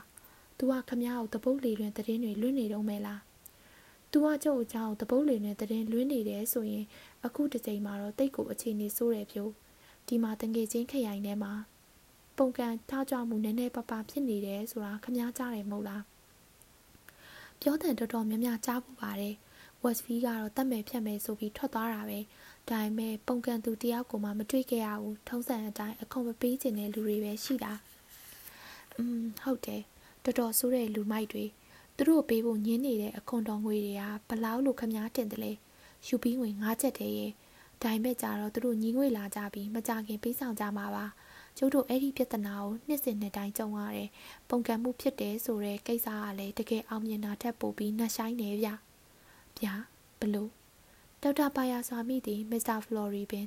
तू ကခမရကိုတပုတ်လေလွင်တရင်တွေလွင့်နေတော့မဲလား तू ကကျုပ်အကြောင်းတပုတ်လေလွင်တရင်လွင့်နေတယ်ဆိုရင်အခုတစ်ချိန်မှာတော့တိတ်ကိုအခြေအနေဆိုးတယ်ပြုတ် ဒီမှာတငယ်ချင်းခရိုင်ထဲမှာပုံကံထားကြမှုနည်းနည်းပပဖြစ်နေတယ်ဆိုတာခမားကြားတယ်မဟုတ်လားပြောတဲ့တော်တော်များများကြားပူပါတယ် Westfield ကတော့တတ်မယ်ဖြတ်မယ်ဆိုပြီးထွက်သွားတာပဲဒါပေမဲ့ပုံကံသူတယောက်ကိုမှမတွေ့ခဲ့ရဘူးထုံးစံအတိုင်းအခွန်မပေးခြင်းတဲ့လူတွေပဲရှိတာอืมဟုတ်တယ်တော်တော်ဆိုးတဲ့လူမိုက်တွေသူတို့ပေးဖို့ညင်းနေတဲ့အခွန်တော်ငွေတွေကဘလောက်လို့ခမားတင်တယ်လဲယူပြီးဝင်၅ချက်တည်းရဲ့ ဒါပေမဲ့ကြတော့သူတို့ညီငွေလာကြပြီးမကြခင်ပေးဆောင်ကြမှာပါကျုပ်တို့အဲ့ဒီပြဿနာကိုနှစ်စဉ်နှစ်တိုင်းကြုံရတယ်ပုံကံမှုဖြစ်တယ်ဆိုတဲ့ကိစ္စကလည်းတကယ်အောင်မြင်တာထက်ပိုပြီးနှက်ဆိုင်နေဗျဗျာဘလို့ဒေါက်တာပါယာစွာမိသည်မစ္စတာဖလော်ရီပင်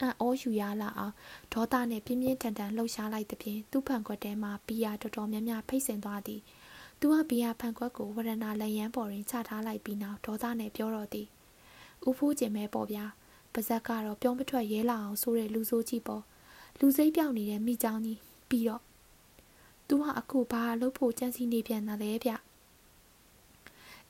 အံ့ဩယူရလာအောင်ဒေါသနှင့်ပြင်းပြင်းထန်ထန်လှုပ်ရှားလိုက်သဖြင့်သူ့ဖန်ခွက်ထဲမှဘီယာတော်တော်များများဖိတ်ဆင်သွားသည်သူကဘီယာဖန်ခွက်ကိုဝရဏလက်ရန်ပေါ်တွင်ချထားလိုက်ပြီးနောက်ဒေါသနှင့်ပြောတော့သည်ဦးဖူးကျင်မဲပေါ့ဗျာ ပါဇက်ကတော့ပြောမထွက်ရဲလာအောင်ဆိုတဲ့လူဆိုးကြီးပေါ့လူစိတ်ပြောက်နေတဲ့မိချောင်းကြီးပြီးတော့သူကအခုဘာလုပ်ဖို့ကြံစီနေပြန်တာလဲဗျ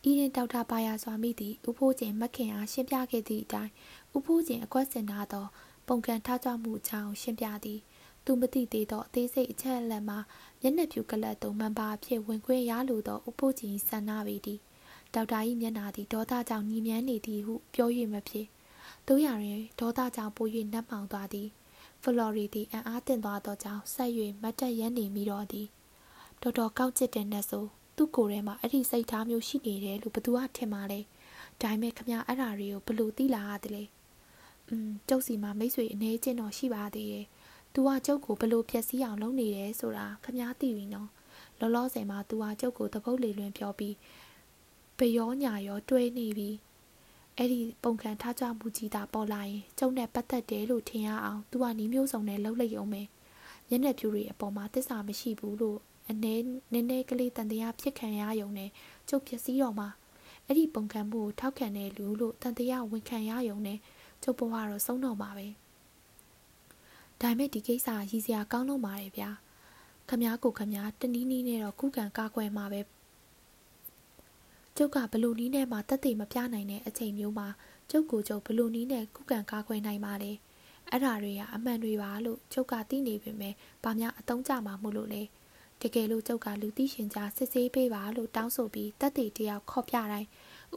ဤရင်ဒေါက်တာပါယာစွာမိသည်ဥဖိုးကျင်မခင်အားရှင်းပြခဲ့သည့်အတိုင်းဥဖိုးကျင်အကွက်စင်ထားသောပုံကံထားကြမှုအကြောင်းရှင်းပြသည်သူမသိသေးသောအသေးစိတ်အချက်အလက်မှာမျက်နှာဖြူကလတ်သို့မန်ပါအဖြစ်ဝင်ခွင့်ရလိုသောဥဖိုးကျင်ဆန္ဒပေသည်ဒေါက်တာ၏မျက်နှာသည်ဒေါသကြောင့်ညီမြန်းနေသည်ဟုပြော၍မဖြစ် တို့ရရင်ဒေါသကြောင့်ပို၍နှက်မှောင်သွားသည်ဖလော်ရီသည်အံ့အားသင့်သွားသောကြောင့်ဆက်၍မတ်တက်ရန်နေမိတော့သည်တော်တော်ကောက်ကျစ်တဲ့နှက်ဆိုသူ့ကိုယ်ထဲမှာအဲ့ဒီစိတ်ထားမျိုးရှိနေတယ်လို့ဘသူကထင်ပါလဲဒါပေမဲ့ခမအဲ့ဓာတွေကိုဘလို့သိလာရတယ်လဲอืมကျုပ်စီမှာမိတ်ဆွေအနေချင်းတော့ရှိပါသေးတယ်။ तू ကကျုပ်ကိုဘလို့ဖြက်စီးအောင်လုပ်နေတယ်ဆိုတာခမသိပြီနော်။လောလောဆယ်မှာ तू ကကျုပ်ကိုတပုတ်လေလွင်ပြောပြီးဘယောညာရောတွဲနေပြီ အဲ့ဒီပုံခံထားကြမှုကြီးတာပေါ်လာရင်ကျုံနဲ့ပတ်သက်တယ်လို့ထင်ရအောင်သူကနီးမျိုးစုံနဲ့လှုပ်လိုက်အောင်ပဲမျက်နှာပြူတွေအပေါ်မှာတစ္ဆာမရှိဘူးလို့အနေနည်းနည်းကလေးတန်တရားဖြစ်ခံရယုံနဲ့ကျုပ်ဖြစ်စည်းတော်မှာအဲ့ဒီပုံခံမှုကိုထောက်ခံတဲ့လူလို့တန်တရားဝန်ခံရယုံနဲ့ကျုပ်ဘဝတော့ဆုံးတော့မှာပဲဒါပေမဲ့ဒီကိစ္စရည်စရာကောင်းလို့ပါတယ်ဗျာခမားကိုခမားတနည်းနည်းနဲ့တော့ခုခံကာကွယ်မှာပဲ ကျုပ်ကဘလူနီးနဲ့မှတက်တည်မပြနိုင်တဲ့အချိန်မျိုးမှာကျုပ်ကိုကျုပ်ဘလူနီးနဲ့ကုကန်ကားခွဲနိုင်ပါလေအဲ့ဓာတွေကအမှန်တွေပါလို့ကျုပ်ကသိနေပေမဲ့ဘာများအတုံးကြမှာမို့လို့လဲတကယ်လို့ကျုပ်ကလူသိရှင်ကြားစစ်ဆေးပေးပါလို့တောင်းဆိုပြီးတက်တည်တယောက်ခေါ်ပြတိုင်း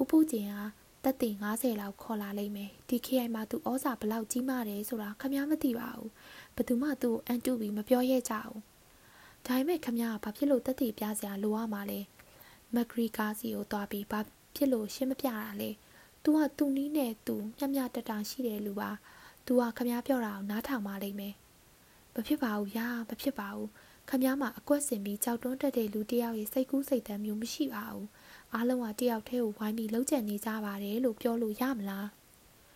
ဥပုကျင်ဟာတက်တည်90လောက်ခေါ်လာလိမ့်မယ်ဒီ KI မှာသူဩစာဘလောက်ကြီးမားတယ်ဆိုတာခမည်းမသိပါဘူးဘသူမှသူ့ကိုအန်တူပြီးမပြောရဲကြဘူးဒါပေမဲ့ခမည်းကဘာဖြစ်လို့တက်တည်ပြစရာလိုရမှာလဲ မက်ဂရီကားစီကိုသွားပြီးဘာဖြစ်လို့ရှင်းမပြတာလဲ။ तू ကသူ့နီးနဲ့သူမျက်မျက်တတရှိတယ်လူပါ။ तू ကခမားပြောတာကိုနားထောင်ပါလိမ့်မယ်။မဖြစ်ပါဘူးယာမဖြစ်ပါဘူး။ခမားမှာအကွက်စင်ပြီးကြောက်တွန်းတက်တဲ့လူတယောက်ရဲ့စိတ်ကူးစိတ်တမ်းမျိုးမရှိပါဘူး။အားလုံးကတယောက်တည်းကိုဝိုင်းပြီးလှုပ်ကြံနေကြပါတယ်လို့ပြောလို့ရမလား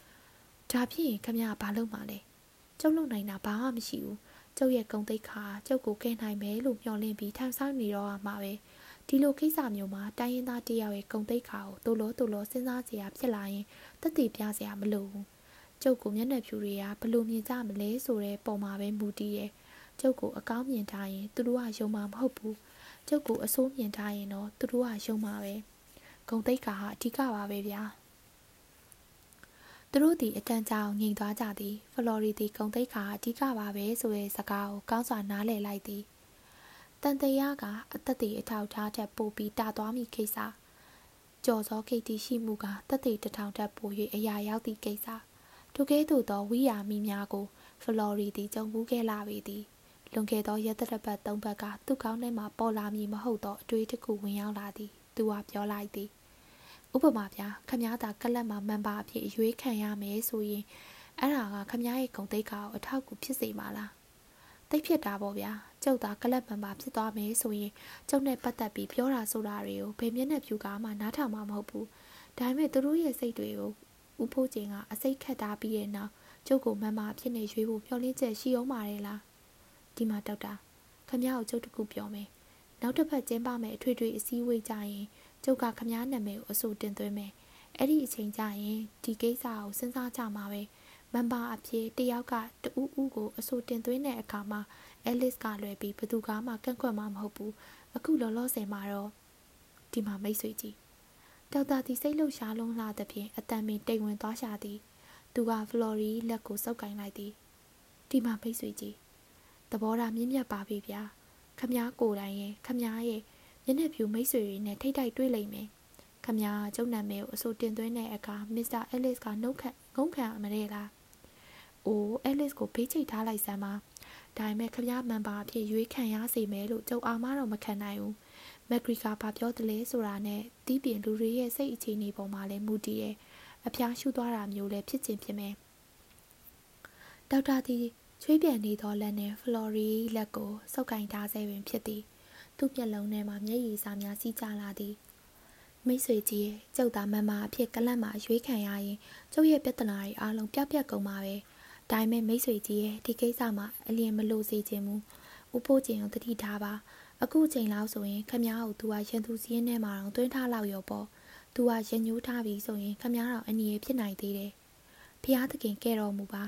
။ဒါဖြစ်ရင်ခမားဘာလုပ်မှာလဲ။ကျုပ်လုံနိုင်တာဘာမှမရှိဘူး။ကျုပ်ရဲ့ဂုံတိတ်ခါကျုပ်ကိုကဲနိုင်မယ်လို့မျှော်လင့်ပြီးထိုင်ဆောင်နေတော့မှာပဲ။ ဒီလိုကိစ္စမျိုးမှာတိုင်းရင်းသားတယောက်ရဲ့ဂုံတိတ်ခါကိုတိုးလို့တိုးလို့စဉ်းစားစရာဖြစ်လာရင်တက်တည်ပြစရာမလိုဘူးကျုပ်ကိုမျက်နှာဖြူတွေကဘလို့မြင်ကြမလဲဆိုတဲ့ပုံမှာပဲမူတည်ရဲ့ကျုပ်ကိုအကောင်းမြင်ထားရင်သူတို့ကယုံမှာမဟုတ်ဘူးကျုပ်ကိုအဆိုးမြင်ထားရင်တော့သူတို့ကယုံမှာပဲဂုံတိတ်ခါဟာအဓိကပါပဲဗျာသူတို့သည်အတန်ကြာအောင်ငြိမ်သွားကြသည်ဖလော်ရီသည်ဂုံတိတ်ခါအဓိကပါပဲဆိုတဲ့စကားကိုကောင်းစွာနားလည်လိုက်သည် တန်တရားကအသက်တွေအထောက်ထားထက်ပိုပြီးတာသွားမိကိစ္စကြော်စောကိတ်တီရှိမှုကတက်တေတထောင်ထက်ပို၍အရာရောက်သည့်ကိစ္စထိုကဲ့သို့သောဝိယာမိများကိုဖလော်ရီသည်ကြုံမှုခဲ့လာပေသည်လွန်ခဲ့သောရက်တရပတ်သုံးပတ်ကသူ့ကောင်းထဲမှပေါ်လာမည်မဟုတ်သောအတွေ့အကြုံဝင်ရောက်လာသည်သူကပြောလိုက်သည်ဥပမာပြခမားသာကလပ်မှာမန်ပါအဖြစ်အရွေးခံရမယ်ဆိုရင်အဲ့ဒါကခမားရဲ့ဂုံတိတ်ကောင်အထောက်အကူဖြစ်စေမှာလားတိတ်ဖြစ်တာပေါ့ဗျာ ကျုပ်သာကလပ်မန်ပါဖြစ်သွားမယ်ဆိုရင်ကျုပ်နဲ့ပတ်သက်ပြီးပြောတာဆိုတာတွေကိုဘယ်မျက်နှာဖြူကမှနားထောင်မှာမဟုတ်ဘူးဒါပေမဲ့သူတို့ရဲ့စိတ်တွေကိုဥဖိုးချင်းကအစိတ်ခတ်ထားပြီးရဲ့နောက်ကျုပ်ကိုမန်ပါဖြစ်နေရွေးဖို့မျှော်လင့်ချက်ရှိအောင်ပါတယ်လားဒီမှာဒေါက်တာခမ ्या ကိုကျုပ်တခုပြောမယ်နောက်တစ်ဖက်ကျင်းပမယ်အထွေထွေအစည်းအဝေးကြရင်ကျုပ်ကခမ ्या နာမည်ကိုအဆိုတင်သွင်းမယ်အဲ့ဒီအချိန်ကျရင်ဒီကိစ္စကိုစဉ်းစားကြမှာပဲမန်ပါအဖြစ်တယောက်ကတူးဦးကိုအဆိုတင်သွင်းတဲ့အခါမှာ အဲလစ်ကလွယ်ပြီးဘသူကမှကန့်ကွက်မှာမဟုတ်ဘူးအခုလောလောဆယ်မှာတော့ဒီမှာမိတ်ဆွေကြီးဒေါက်တာဒီစိတ်လှုပ်ရှားလုံးလာသဖြင့်အတန်ပင်တိတ်ဝင်သွားရှာသည်သူကဖလော်ရီလက်ကိုစုပ်ကင်လိုက်သည်ဒီမှာမိတ်ဆွေကြီးသဘောထားမြင့်မြတ်ပါပြီဗျာခမားကိုယ်တိုင်ရဲ့ခမားရဲ့မျက်နှာဖြူမိတ်ဆွေတွေနဲ့ထိတ်တိုက်တွေ့လိမ့်မယ်ခမားကျုံနာမည်ကိုအစိုးတင်သွင်းတဲ့အခါမစ္စတာအဲလစ်ကနှုတ်ခတ်ငုံခံမရဲလားအိုးအဲလစ်ကိုဖေးချိတ်ထားလိုက်စမ်းပါ ဒါပေမဲ့ခမားမန်ပါအဖြစ်ရွေးခံရစေမယ်လို့ကျုံအာမတော့မခံနိုင်ဘူးမက်ဂရီကာဘာပြောတယ်လဲဆိုတာနဲ့တီးပြင်လူတွေရဲ့စိတ်အခြေအနေပေါ်မှာလည်းမူတည်ရဲ့အဖျားရှူသွားတာမျိုးလည်းဖြစ်ချင်းဖြစ်မယ်ဒေါက်တာတီချွေးပြန်နေသောလက်နှင့်ဖလော်ရီလက်ကိုစုပ်ကင်ထားဆဲပင်ဖြစ်သည်သူ့မျက်လုံးထဲမှာမျက်ရည်စာများစီးကျလာသည်မိတ်ဆွေကြီးရဲ့ကျုပ်သားမမအဖြစ်ကလတ်မှာရွေးခံရရင်ကျုပ်ရဲ့ပြဿနာတွေအားလုံးပြောက်ပြက်ကုန်ပါပဲ ဒါပေမဲ့မိတ်ဆွေကြီးရဲ့ဒီကိစ္စမှာအလျင်မလို့စေခြင်းမူဥပိုးကျင်ကိုတတိထားပါအခုချိန်လောက်ဆိုရင်ခမားကိုသူကရန်သူစည်းင်းထဲမှာတော့တွင်းထားလောက်ရောပေါ့သူကရညိုးထားပြီဆိုရင်ခမားတော့အနည်းဖြစ်နိုင်သေးတယ်ဖျားသခင်ကဲတော်မူပါ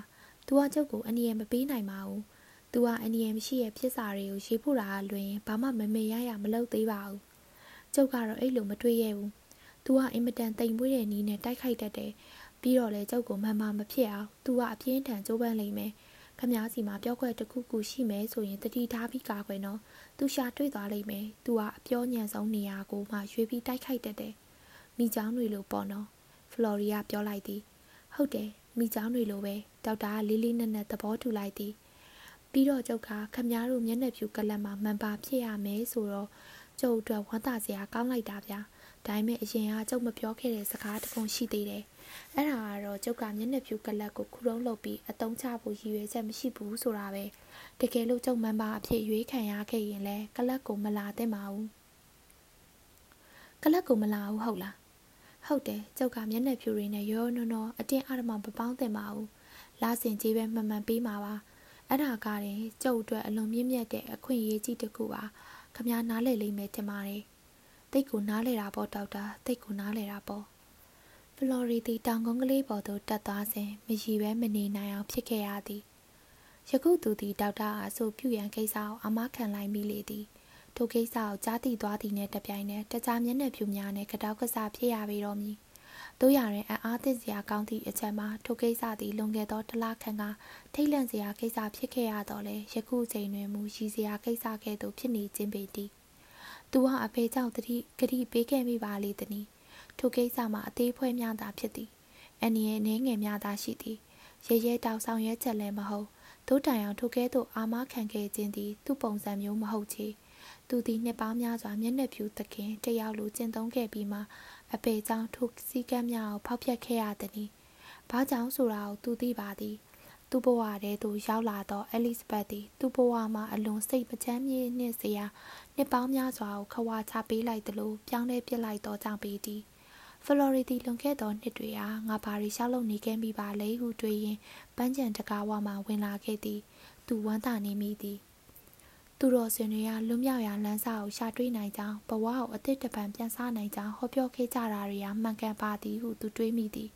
သူကကျုပ်ကိုအနည်းမပေးနိုင်ပါဘူးသူကအနည်းမရှိရဲ့ဖြစ်စာတွေကိုရေးဖို့တာလွင်ဘာမှမမေ့ရရမလုပ်သေးပါဘူးကျုပ်ကတော့အဲ့လိုမတွေးရဘူးသူကအင်မတန်တိမ်မွေးတဲ့နီးနဲ့တိုက်ခိုက်တတ်တယ် ပြီးတော့လေကျုပ်ကိုမမှမဖြစ်အောင်သူကအပြင်းထန်ကြိုးပမ်းလိမ့်မယ်ခမားစီမှာပြောခွက်တစ်ခုခုရှိမယ်ဆိုရင်တတိထားပြီးကာခွဲနော်သူရှာတွေ့သွားလိမ့်မယ်သူကအပြောညံဆုံးနေရာကိုမှရွေးပြီးတိုက်ခိုက်တတ်တယ်မိချောင်းတွေလိုပေါ့နော်ဖလော်ရီယာပြောလိုက်သည်ဟုတ်တယ်မိချောင်းတွေလိုပဲဒေါက်တာကလေးလေးနက်နက်သဘောတူလိုက်သည်ပြီးတော့ကျုပ်ကခမားတို့မျက်နှာဖြူကလပ်မှာမန်ပါဖြစ်ရမယ်ဆိုတော့ကျုပ်အတွက်ဝမ်းသာစရာကောင်းလိုက်တာဗျာဒါပေမဲ့အရင်ကကျုပ်မပြောခဲ့တဲ့စကားတခုရှိသေးတယ် အဲ့ဒါကတော့ကျုပ်ကမျက်နှာဖြူကလပ်ကိုခုတုံးလုပ်ပြီးအတုံးချဖို့ရည်ရွယ်ချက်မရှိဘူးဆိုတာပဲတကယ်လို့ကျုပ်မန်ပါအဖြစ်ရွေးခံရခဲ့ရင်လဲကလပ်ကိုမလာသင့်ပါဘူးကလပ်ကိုမလာဘူးဟုတ်လားဟုတ်တယ်ကျုပ်ကမျက်နှာဖြူတွေနဲ့ရောနောနောအတင်းအဓမ္မမပေါင်းသင့်ပါဘူးလာစင်ကြီးပဲမှန်မှန်ပေးမှာပါအဲ့ဒါကတည်းကျုပ်အတွက်အလွန်မြင့်မြတ်တဲ့အခွင့်အရေးကြီးတစ်ခုပါခမနားလည်လိမ့်မယ်ထင်ပါတယ်တိတ်ကိုနားလဲတာပေါ့ဒေါက်တာတိတ်ကိုနားလဲတာပေါ့ ဖလော်ရီတီတောင်ကုန်းကလေးပေါ်သို့တက်သွားစဉ်မရည်ပဲမနေနိုင်အောင်ဖြစ်ခဲ့ရသည်ယခုသူသည်ဒေါက်တာအားဆိုပြုရန်ကိစ္စကိုအမခံလိုက်မိလေသည်ထိုကိစ္စကိုကြားသိသွားသည်နဲ့တပြိုင်နက်တခြားမျက်နှာဖြူများနဲ့ကတောက်ကစားဖြစ်ရပေတော့မည်တို့ရရင်အအားသင့်စရာကောင်းသည့်အချက်မှာထိုကိစ္စသည်လွန်ခဲ့သောတလခန့်ကထိတ်လန့်စရာကိစ္စဖြစ်ခဲ့ရတော့လေယခုချိန်တွင်မူရည်စရာကိစ္စကဲ့သို့ဖြစ်နေခြင်းပေသည်သူဟာအဖေကြောင့်တတိဂတိပေးခဲ့မိပါလေသည်။ ထိုကိစ္စမှာအသေးဖွဲများသာဖြစ်သည်။အန်နီရဲ့နင်းငယ်များသာရှိသည်။ရဲရဲတောက်ဆောင်ရဲချက်လည်းမဟုတ်။တို့တိုင်အောင်ထိုကဲ့သို့အာမခံခဲ့ခြင်းသည်သူ့ပုံစံမျိုးမဟုတ်ချေ။သူသည်နှစ်ပေါင်းများစွာမျက်နှာဖြူသခင်တယောက်လိုကျင့်သုံးခဲ့ပြီးမှအပေကြောင့်ထိုစည်းကမ်းများကိုဖောက်ဖျက်ခဲ့ရသည်။ဘာကြောင့်ဆိုတာကိုသူသိပါသည်။သူ့ဘဝထဲသို့ရောက်လာသောအဲလစ်ဘတ်သည်သူ့ဘဝမှာအလွန်စိတ်မချမ်းမြေ့နှင့်စရာနှစ်ပေါင်းများစွာကိုခဝါချပေးလိုက်သလိုပြောင်းလဲပစ်လိုက်သောကြောင့်ပေသည် ဖလော်ရီတီလွန်ခဲ့သောနှစ်တွေဟာငါဘာရီရှောက်လုံနေခဲ့မိပါလဲဟုတွေးရင်ပန်းချံတကားဝမှဝင်လာခဲ့သည် သူဝမ်းသာနေမိသည်သူတော်စင်တွေကလွတ်မြောက်ရာလမ်းစာကိုရှာတွေ့နိုင်ကြောင်းဘဝကိုအသစ်တပံပြန်စားနိုင်ကြောင်းဟောပြောခဲ့ကြတာတွေကမှန်ကန်ပါသည်ဟုသူတွေးမိသည်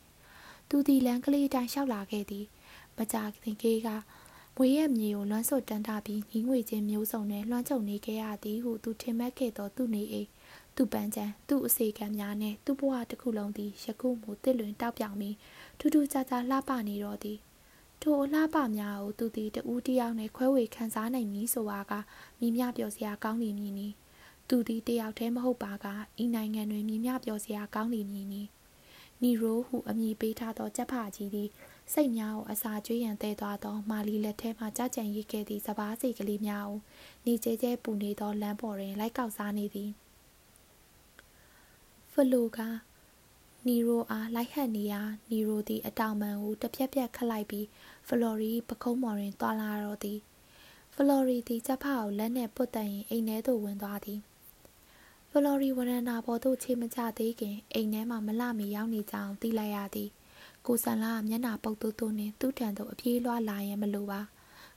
သူသည်လမ်းကလေးတိုင်းလျှောက်လာခဲ့သည်မကြာခင်ကေးကမွေရဲ့မြေကိုလွှမ်းဆွတ်တန်းတာပြီးညီငွေချင်းမျိုးစုံနဲ့လွှမ်းခြုံနေခဲ့ရသည်ဟုသူထင်မှတ်ခဲ့သောသူ့နေအိမ် သူ့ပန်းချမ်းသူ့အစီကံများနဲ့သူ့ဘဝတစ်ခုလုံးသည်ယခုမှတစ်လွင်တောက်ပြောင်ပြီးထူးထူးခြားခြားလှပနေတော့သည်ထိုအလှပများကိုသူသည်တဦးတယောက်နဲ့ခွဲဝေခန်းစားနိုင်မည်ဆိုတာကမိမြပြောစရာကောင်းနေမည်နီသူသည်တယောက်တည်းမဟုတ်ပါကဤနိုင်ငံတွင်မိမြပြောစရာကောင်းနေမည်နီနီရိုဟုအမည်ပေးထားသောကြက်ဖာကြီးသည်စိတ်များကိုအစာကျွေးရန်တဲသွားသောမာလီလက်ထဲမှကြကြံရစ်ခဲ့သည့်စပားစီကလေးများကိုနေကျဲကျဲပူနေသောလမ်းပေါ်တွင်လိုက်ကောက်စားနေသည် ဖလိုကနီရိုအားလိုက်ဟန်နေရာနီရိုသည်အတောင်ပံကိုတစ်ပြက်ပြက်ခတ်လိုက်ပြီးဖလော်ရီပခုံးမော်တွင်တွာလာတော့သည်ဖလော်ရီသည်ချက်ဖာကိုလက်နှင့်ပုတ်တန်ရင်အိမ်ထဲသို့ဝင်သွားသည်ဖလော်ရီဝရဏာပေါ်သို့ခြေမချသေးခင်အိမ်ထဲမှမလှမီရောက်နေကြောင်းသိလိုက်ရသည်ကိုဆန်လာမျက်နှာပုတ်တူးတူးနှင့်သူ့ထံသို့အပြေးလွှားလာရင်မလိုပါ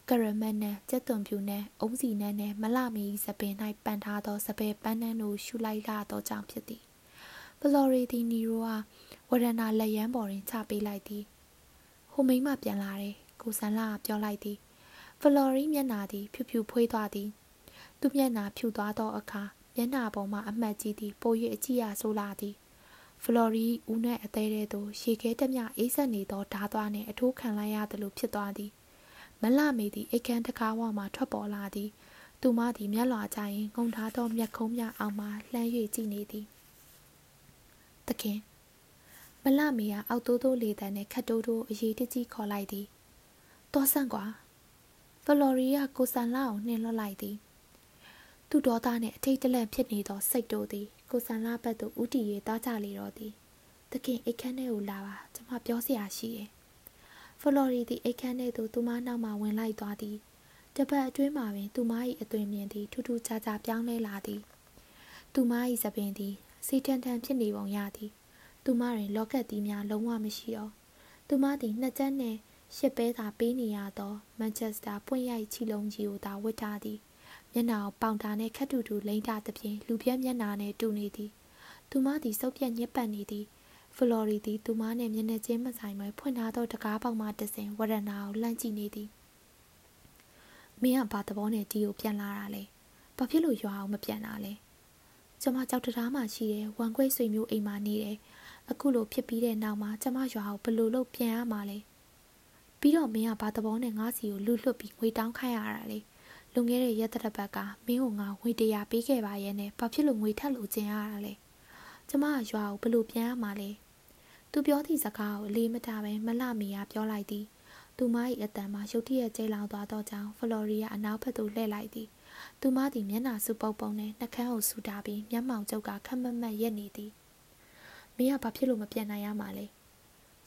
ကရမတ်နဲ့ကြက်သွန်ဖြူနဲ့အုံးစီနဲ့နဲ့မလမီစပင်၌ပန်ထားသောစပယ်ပန်းနှန်းတို့ရှူလိုက်လာသောကြောင့်ဖြစ်သည် ဖလော်ရီဒီနီရိုကဝရဏလက်ရန်ပေါ်တွင်ချပေးလိုက်သည်ဟိုမိမပြန်လာတယ်ကိုဆန်လာပြောလိုက်သည်ဖလော်ရီမျက်နှာသည် ဖြူဖြူဖွေးသွားသည် သူ့မျက်နှာဖြူသွားသောအခါမျက်နှာပေါ်မှအမှတ်ကြီးသည်ပို၍အကြည့်ရဆိုးလာသည်ဖလော်ရီဦးနှင့်အသေးတဲ့သို့ရေခဲတမျှအေးဆက်နေသောဓာသွားနှင့်အထိုးခံလိုက်ရသလိုဖြစ်သွားသည်မလမေသည်အိတ်ခမ်းတကားဝမှထွက်ပေါ်လာသည် သူမသည်မျက်လွှာကြရင်ငုံထားသောမျက်ခုံးများအောင်မှလှမ်း၍ကြည့်နေသည် သခင်မလမေကအောက်တိုးတိုးလေတံနှင့်ခတ်တိုးတိုးအရေးတကြီးခေါ်လိုက်သည်တော်ဆန့်ကွာဖလော်ရီကကိုဆန်လာကိုနှင်လွတ်လိုက်သည်သူ့ဒေါသနှင့်အထိတ်တလန့်ဖြစ်နေသောစိတ်တို့သည်ကိုဆန်လာဘက်သို့ဥတီ၍တားကြလေတော့သည်သခင်အိတ်ခမ်းထဲကိုလာပါကျွန်မပြောစရာရှိရဲ့ဖလော်ရီသည်အိတ်ခမ်းထဲသို့သူမနောက်မှဝင်လိုက်သွားသည်တပတ်အတွင်းမှာပင်သူမ၏အသွင်မြင်သည်ထူးထူးခြားခြားပြောင်းလဲလာသည်သူမ၏သပင်သည် စီတန်တန်ဖြစ်နေပုံရသည်သူမတွင်လောကက်သီးများလုံးဝမရှိတော့သူမသည်နှစ်ချက်နှင့်ရှစ်ပဲသာပေးနေရသောမန်ချက်စတာပွင့်ရိုက်ချီလုံးကြီးကိုသာဝတ်ထားသည်မျက်နှာကိုပေါင်တာနှင့်ခက်တူတူလိမ့်ထားသဖြင့်လူပြက်မျက်နှာနှင့်တူနေသည်သူမသည်စုပ်ပြက်ညစ်ပတ်နေသည်ဖလော်ရီသည်သူမနှင့်မျက်နှာချင်းမဆိုင်ပဲဖွင့်ထားသောတကားပေါက်မှတဆင်ဝရဏာကိုလှမ်းကြည့်နေသည်မင်းကဘာသဘောနဲ့ဒီကိုပြန်လာတာလဲဘာဖြစ်လို့ရွာအောင်မပြန်တာလဲ ကျမကြောက်တရားမှရှိတယ်ဝမ်ခွေးဆွေမျိုးအိမ်မှာနေတယ်အခုလိုဖြစ်ပြီးတဲ့နောက်မှာကျမရွာကိုဘယ်လိုလုပ်ပြန်ရမှာလဲပြီးတော့မင်းကဘာသဘောနဲ့ငါးစီကိုလူလွတ်ပြီးငွေတောင်းခိုင်းရတာလေလွန်ခဲ့တဲ့ရက်သက်ပတ်ကမင်းကိုငါငွေတရာပေးခဲ့ပါရဲ့နဲ့ဘာဖြစ်လို့ငွေထပ်လို့ကျင်ရတာလဲကျမကရွာကိုဘယ်လိုပြန်ရမှာလဲသူပြောသည့်စကားကိုအလေးမထားပဲမလှမီကပြောလိုက်သည်သူမ၏အတန်မှာရုတ်တရက်ကျဲလောင်သွားသောကြောင့်ဖလော်ရီကအနောက်ဘက်သို့လှည့်လိုက်သည် သူမသည်မျက်နှာစုပုပ်ပုံနဲ့နှကန်းကိုဆူထားပြီးမျက်မှောင်ကျုပ်ကခက်မက်မက်ရက်နေသည်မင်းကဘာဖြစ်လို့မပြန်နိုင်ရမှာလဲ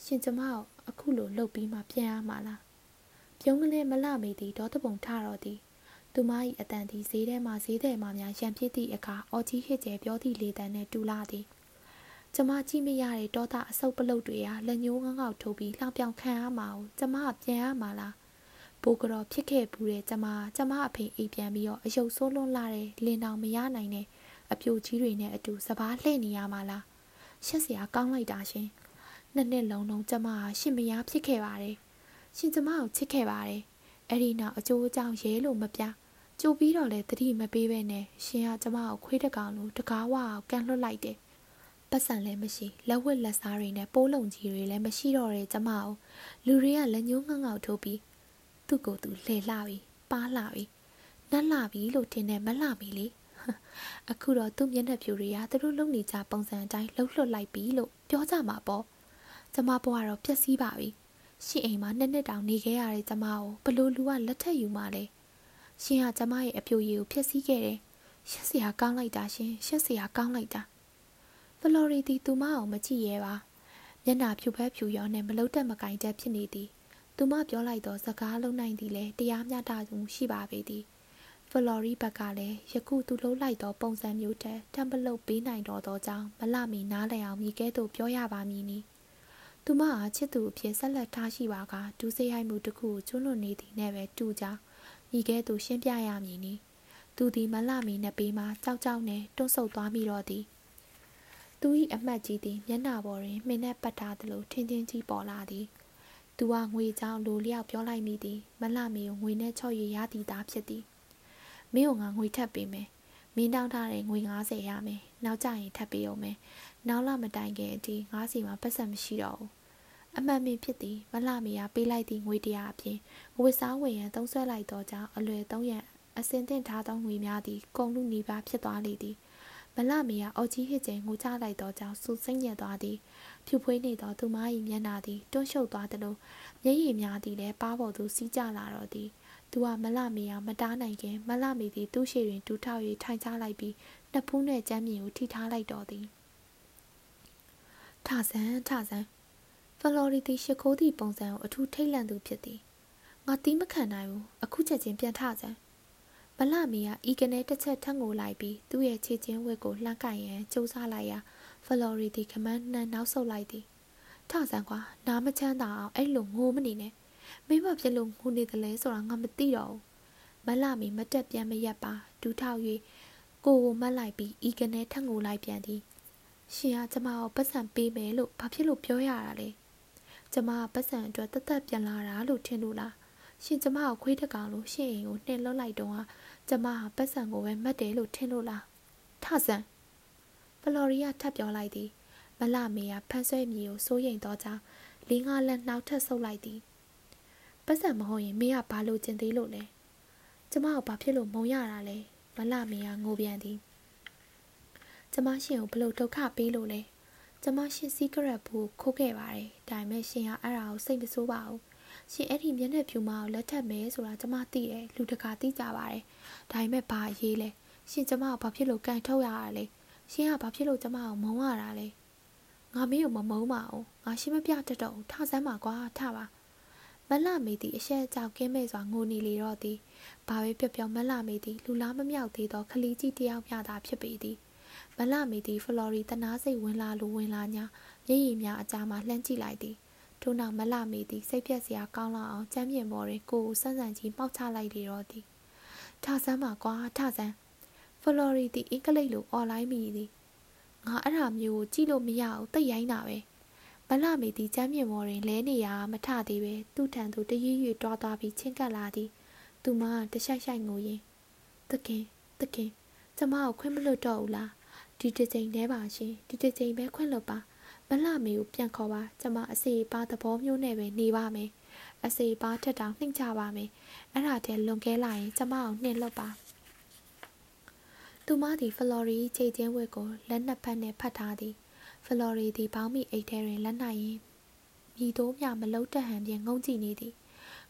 ရှင်ကျမကိုအခုလိုလှုပ်ပြီးမှပြန်ရမှာလားပြုံးကလေးမလှမေသည်ဒေါသပုံထတော့သည်သူမ၏အတန်သည်ဈေးထဲမှဈေးထဲမှများရံဖြစ်သည့်အခါအော်ကြီးဟစ်ကျဲပြောသည့်လေတံနှင့်တူလာသည်ကျမကြည့်မရတဲ့တောသားအဆုပ်ပလုတ်တွေဟာလက်ညှိုးငေါငေါထိုးပြီးလှောင်ပြောင်ခံရမှာကိုကျမကပြန်ရမှာလား ဘိုးကတော့ဖြစ်ခဲ့ဘူးတဲ့ကျမကျမအဖေအိပ်ပြန်ပြီးတော့အယုတ်ဆိုးလွန်းလာတဲ့လင်းတောင်မရနိုင်တဲ့အပြိုကြီးတွေနဲ့အတူစပားလှည့်နေရမှာလားရှက်စရာကောင်းလိုက်တာရှင်နှစ်နှစ်လုံးလုံးကျမဟာရှင်မယားဖြစ်ခဲ့ပါတယ်ရှင်ကျမကိုချစ်ခဲ့ပါတယ်အဲ့ဒီနောက်အကျိုးအကြောင်းရဲလို့မပြကြိုပြီးတော့လဲတတိမပေးပဲနဲ့ရှင်ကကျမကိုခွေးတကောင်လိုတကားဝအောင်ကန်လွတ်လိုက်တယ်ပတ်စံလည်းမရှိလက်ဝက်လက်စားတွေနဲ့ပိုးလုံးကြီးတွေလည်းမရှိတော့တဲ့ကျမကိုလူတွေကလက်ညှိုးငေါငေါထိုးပြီး သူ့ကိုယ်သူလှည့်လှပြီပါလှပြီနတ်လှပြီလို့ထင်တယ်မလှပြီလေအခုတော့သူ့မျက်နှာဖြူတွေကသူတို့လုံနေကြပုံစံအတိုင်းလှုပ်လှွတ်လိုက်ပြီလို့ပြောကြမှာပေါ့ကျမဘွားတော့ပျက်စီးပါပြီရှင့်အိမ်မှာနှစ်နှစ်တောင်နေခဲ့ရတဲ့ကျမကိုဘလို့လူကလက်ထက်ယူမှလဲရှင်ဟာကျမရဲ့အပြိုရည်ကိုဖျက်ဆီးခဲ့တယ်ရှက်စရာကောင်းလိုက်တာရှင်ရှက်စရာကောင်းလိုက်တာဖလော်ရီတီသူမအောင်မကြည့်ရဲပါမျက်နှာဖြူဖက်ဖြူရောနဲ့မလုတ်တက်မကင်တက်ဖြစ်နေသည် သူမပြောလိုက်သောစကားလုံးနိုင်သည်လဲတရားမျှတမှုရှိပါပေသည်ဖလော်ရီဘက်ကလည်းယခုသူလှုပ်လိုက်သောပုံစံမျိုးတည်းတံပလုတ်ပေးနိုင်တော်သောကြောင့်မလမီနားလည်အောင်မိကဲသို့ပြောရပါမည်နီသူမအားချစ်သူအဖြစ်ဆက်လက်ထားရှိပါကဒူးစိရိုက်မှုတစ်ခုကိုကျွလွန်နေသည်နဲ့ပဲတူကြောင်းမိကဲသို့ရှင်းပြရမည်နီသူသည်မလှမီနှစ်ပေမှကြောက်ကြောက်နှင့်တွန်းဆုတ်သွားမိတော့သည်သူ၏အမှတ်ကြီးသည်မျက်နှာပေါ်တွင်မှင်နှက်ပတ်ထားသလိုထင်းချင်းကြီးပေါ်လာသည် သူကငွေကြောင်လိုလျောက်ပြောလိုက်မိသည်မလှမီကိုငွေနဲ့ချော့ရရသည်သားဖြစ်သည်မင်းကငါငွေထပ်ပေးမယ်မင်းတောင်းထားတဲ့ငွေ90ရမယ်နောက်ကျရင်ထပ်ပေးအောင်မယ်နောက်လာမတိုင်ခင်အထိငါးစီမှာပတ်စံမရှိတော့ဘူးအမှန်ပင်ဖြစ်သည်မလှမီကပေးလိုက်သည့်ငွေတရားအပြင်ဝစ်စားဝင်ရန်သုံးဆွဲလိုက်သောကြောင့်အလွယ်သုံးရန်အစင်တင်ထားသောငွေများသည်ကုန်လူနီးပါးဖြစ်သွားလေသည်မလမီကအော်ကြီးဟစ်ကျဲငိုချလိုက်သောကြောင့်စူစိမ့်ညက်သွားသည် ဖြူဖွေးနေသောသူမ၏မျက်နှာသည်တွန့်ရှုပ်သွားသလိုမျက်ရည်များသည်လည်းပါးပေါ်သို့စီးကျလာတော့သည်သူကမလမီကမတားနိုင်ခင်မလမီသည်သူ့ရှေတွင်တူထောက်၍ထိုင်ချလိုက်ပြီးနှစ်ဖူးနှင့်ကြမ်းမြင်ကိုထိထားလိုက်တော်သည်ထဆန်းထဆန်းဖလော်ရီတီရှစ်ခိုးသည့်ပုံစံကိုအထူးထိတ်လန့်သူဖြစ်သည်ငါတီးမခံနိုင်ဘူးအခုချက်ချင်းပြန်ထဆန်းမလမီကဤကနေတစ်ချက်ထပ်ငိုလိုက်ပြီးသူ့ရဲ့ခြေချင်းဝက်ကိုလှမ်းကင်ရန်ကြိုးစားလိုက်ရာ ဖလော်ရီတီခမန်းနှံနောက်ဆုတ်လိုက်သည်ထဆန်းကွာနားမချမ်းသာအောင်အဲ့လိုငိုမနေနဲ့မိမဖြစ်လို့ငိုနေတယ်လဲဆိုတာငါမသိတော့ဘူးမလမီမတက်ပြန်မရက်ပါဒူးထောက်၍ကိုကိုမတ်လိုက်ပြီးဤကနေထပ်ငိုလိုက်ပြန်သည်ရှင်ကကျမကိုပတ်စံပေးမယ်လို့ဘာဖြစ်လို့ပြောရတာလဲကျမကပတ်စံအတွက်တသက်ပြန်လာတာလို့ထင်လို့လားရှင်ကျမကိုခွေးတကောင်လို့ရှင်အိမ်ကိုနှင်လွတ်လိုက်တော့ကျမဟာပတ်စံကိုပဲမတ်တယ်လို့ထင်လို့လားထဆန် ဖလော်ရီယာထပ်ပြောလိုက်သည်မလမေကဖန်ဆွဲမြေကိုစိုးရိမ်တော့ကြောင်းလင်းကားလက်နှောက်ထက်ဆုပ်လိုက်သည်ပတ်စံမဟုတ်ရင်မေကဘာလို့ကျင်သေးလို့လဲကျမကိုဘာဖြစ်လို့မုံရတာလဲမလမေကငိုပြန်သည်ကျမရှင်ကိုဘလို့ဒုက္ခပေးလို့လဲကျမရှင်စီကရက်ဘူးခိုးခဲ့ပါတယ်ဒါပေမဲ့ရှင်ကအဲ့ဒါကိုစိတ်မဆိုးပါဘူးရှင်အဲ့ဒီမျက်နှာဖြူမကိုလက်ထပ်မယ်ဆိုတာကျမသိတယ်လူတကာသိကြပါတယ်ဒါပေမဲ့ဘာအရေးလဲရှင်ကျမကိုဘာဖြစ်လို့ကန်ထုတ်ရတာလဲ ရှင်ကဘာဖြစ်လို့ကျမကိုမုန်းရတာလဲငါမင်းကိုမမုန်းပါဘူးငါရှင်းမပြတတ်တော့ထဆန်းပါကွာထပါမလမေသည်အရှက်ကြောက်ကင်းမဲ့စွာငိုနေလေတော့သည်ဘာပဲပြောပြောမလမေသည်လူလားမမြောက်သေးသောခလီကြီးတယောက်မျှသာဖြစ်ပေသည်မလမေသည်ဖလော်ရီတနာစိတ်ဝင်လာလိုဝင်လာညာမျက်ရည်များအကြားမှလှမ်းကြည့်လိုက်သည်ထို့နောက်မလမေသည်စိတ်ပြက်စရာကောင်းလောက်အောင်ကြမ်းမြင်ပေါ်တွင်ကိုကိုဆန်းဆန်းကြီးမှောက်ချလိုက်လေတော့သည်ထဆန်းပါကွာထဆန်း ဖလော်ရီသည်အင်္ဂလိပ်လိုអော်လိုင်းမိသည်ငါအဲ့ဒါမျိုးကိုကြည့်လို့မရဘူးတိတ်ရိုင်းတာပဲမလမေသည်ကြမ်းမြင်ပေါ်တွင်လဲနေရမထသေးပဲသူ့ထံသို့တရွရွတွားသွားပြီးချင်းကပ်လာသည်သူမတရှိုက်ရှိုက်ငိုရင်းတခင်တခင်ကျမကိုခွင့်မလွတ်တော့ဘူးလားဒီတစ်ချိန်တည်းပါရှင်ဒီတစ်ချိန်ပဲခွင့်လွတ်ပါမလှမေကိုပြန်ခေါ်ပါကျမအစီပါသဘောမျိုးနဲ့ပဲနေပါမယ်အစီပါထက်တောင်နှိမ့်ချပါမယ်အဲ့ဒါတည်းလွန်ကဲလာရင်ကျမကိုနှင်လွတ်ပါ သူမသည်ဖလော်ရီခြေချင်းဝက်ကိုလက်နှစ်ဖက်နှင့်ဖတ်ထားသည်ဖလော်ရီသည်ဘောင်းမီအိတ်ထဲတွင်လက်နိုင်ရင်မြည်တိုးမြမလုံးတက်ဟန်ဖြင့်ငုံကြည့်နေသည်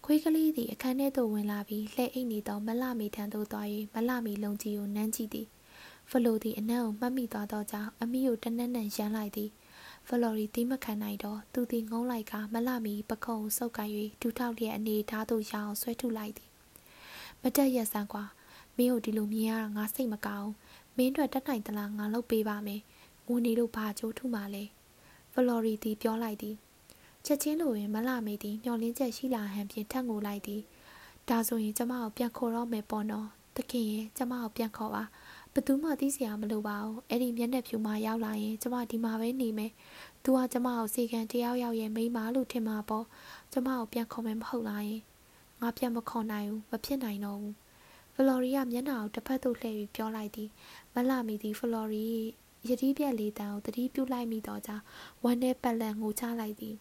ခွေးကလေးသည်အခန်းထဲသို့ဝင်လာပြီးလှဲအိတ်နေသောမလှမီထံသို့သွား၍မလှမီလုံးကြီးကိုနမ်းကြည့်သည်ဖလိုသည်အနံ့ကိုမှတ်မိသွားသောကြောင့်အမီကိုတနက်နက်ရမ်းလိုက်သည်ဖလော်ရီတီးမခံနိုင်တော့သူသည်ငုံလိုက်ကမလမီပခုံးစုပ်ကိုင်၍ဒူးထောက်လျက်အနေထားသို့ရအောင်ဆွဲထုတ်လိုက်သည်မတက်ရက်ဆန်းကွာ မင်းတို့ဒီလိုမြင်ရတာငါစိတ်မကောင်းမင်းတို့တက်နိုင်သလားငါလုပ်ပေးပါမယ်ငိုနေလို့ဘာကြိုးထုမှလဲဖလော်ရီသည်ပြောလိုက်သည်ချက်ချင်းလိုရင်မလမေသည်မျောလင်းချက်ရှိလာဟန်ဖြင့်ထက်ငိုလိုက်သည်ဒါဆိုရင်ကျမကိုပြန်ခေါ်တော့မယ်ပေါ့နော်တခင်ရဲ့ကျမကိုပြန်ခေါ်ပါဘသူမှသိစရာမလိုပါဘူးအဲ့ဒီမျက်နှာဖြူမှရောက်လာရင်ကျမဒီမှာပဲနေမယ်သူကကျမကိုစီကံတယောက်ယောက်ရဲ့မိန်းမလို့ထင်မှာပေါ့ကျမကိုပြန်ခေါ်မယ်မဟုတ်လားယင်ငါပြန်မခေါ်နိုင်ဘူးမဖြစ်နိုင်တော့ဘူး ဖလော်ရီကမျက်နှာကိုတစ်ဖက်သို့လှည့်ပြီးပြောလိုက်သည်မလှမီသည်ဖလော်ရီယတိပြက်လေးတန်းကိုတတိပြုတ်လိုက်မိတော့ကြောင့်ဝမ်းထဲပတ်လန့်ငိုချလိုက်သည်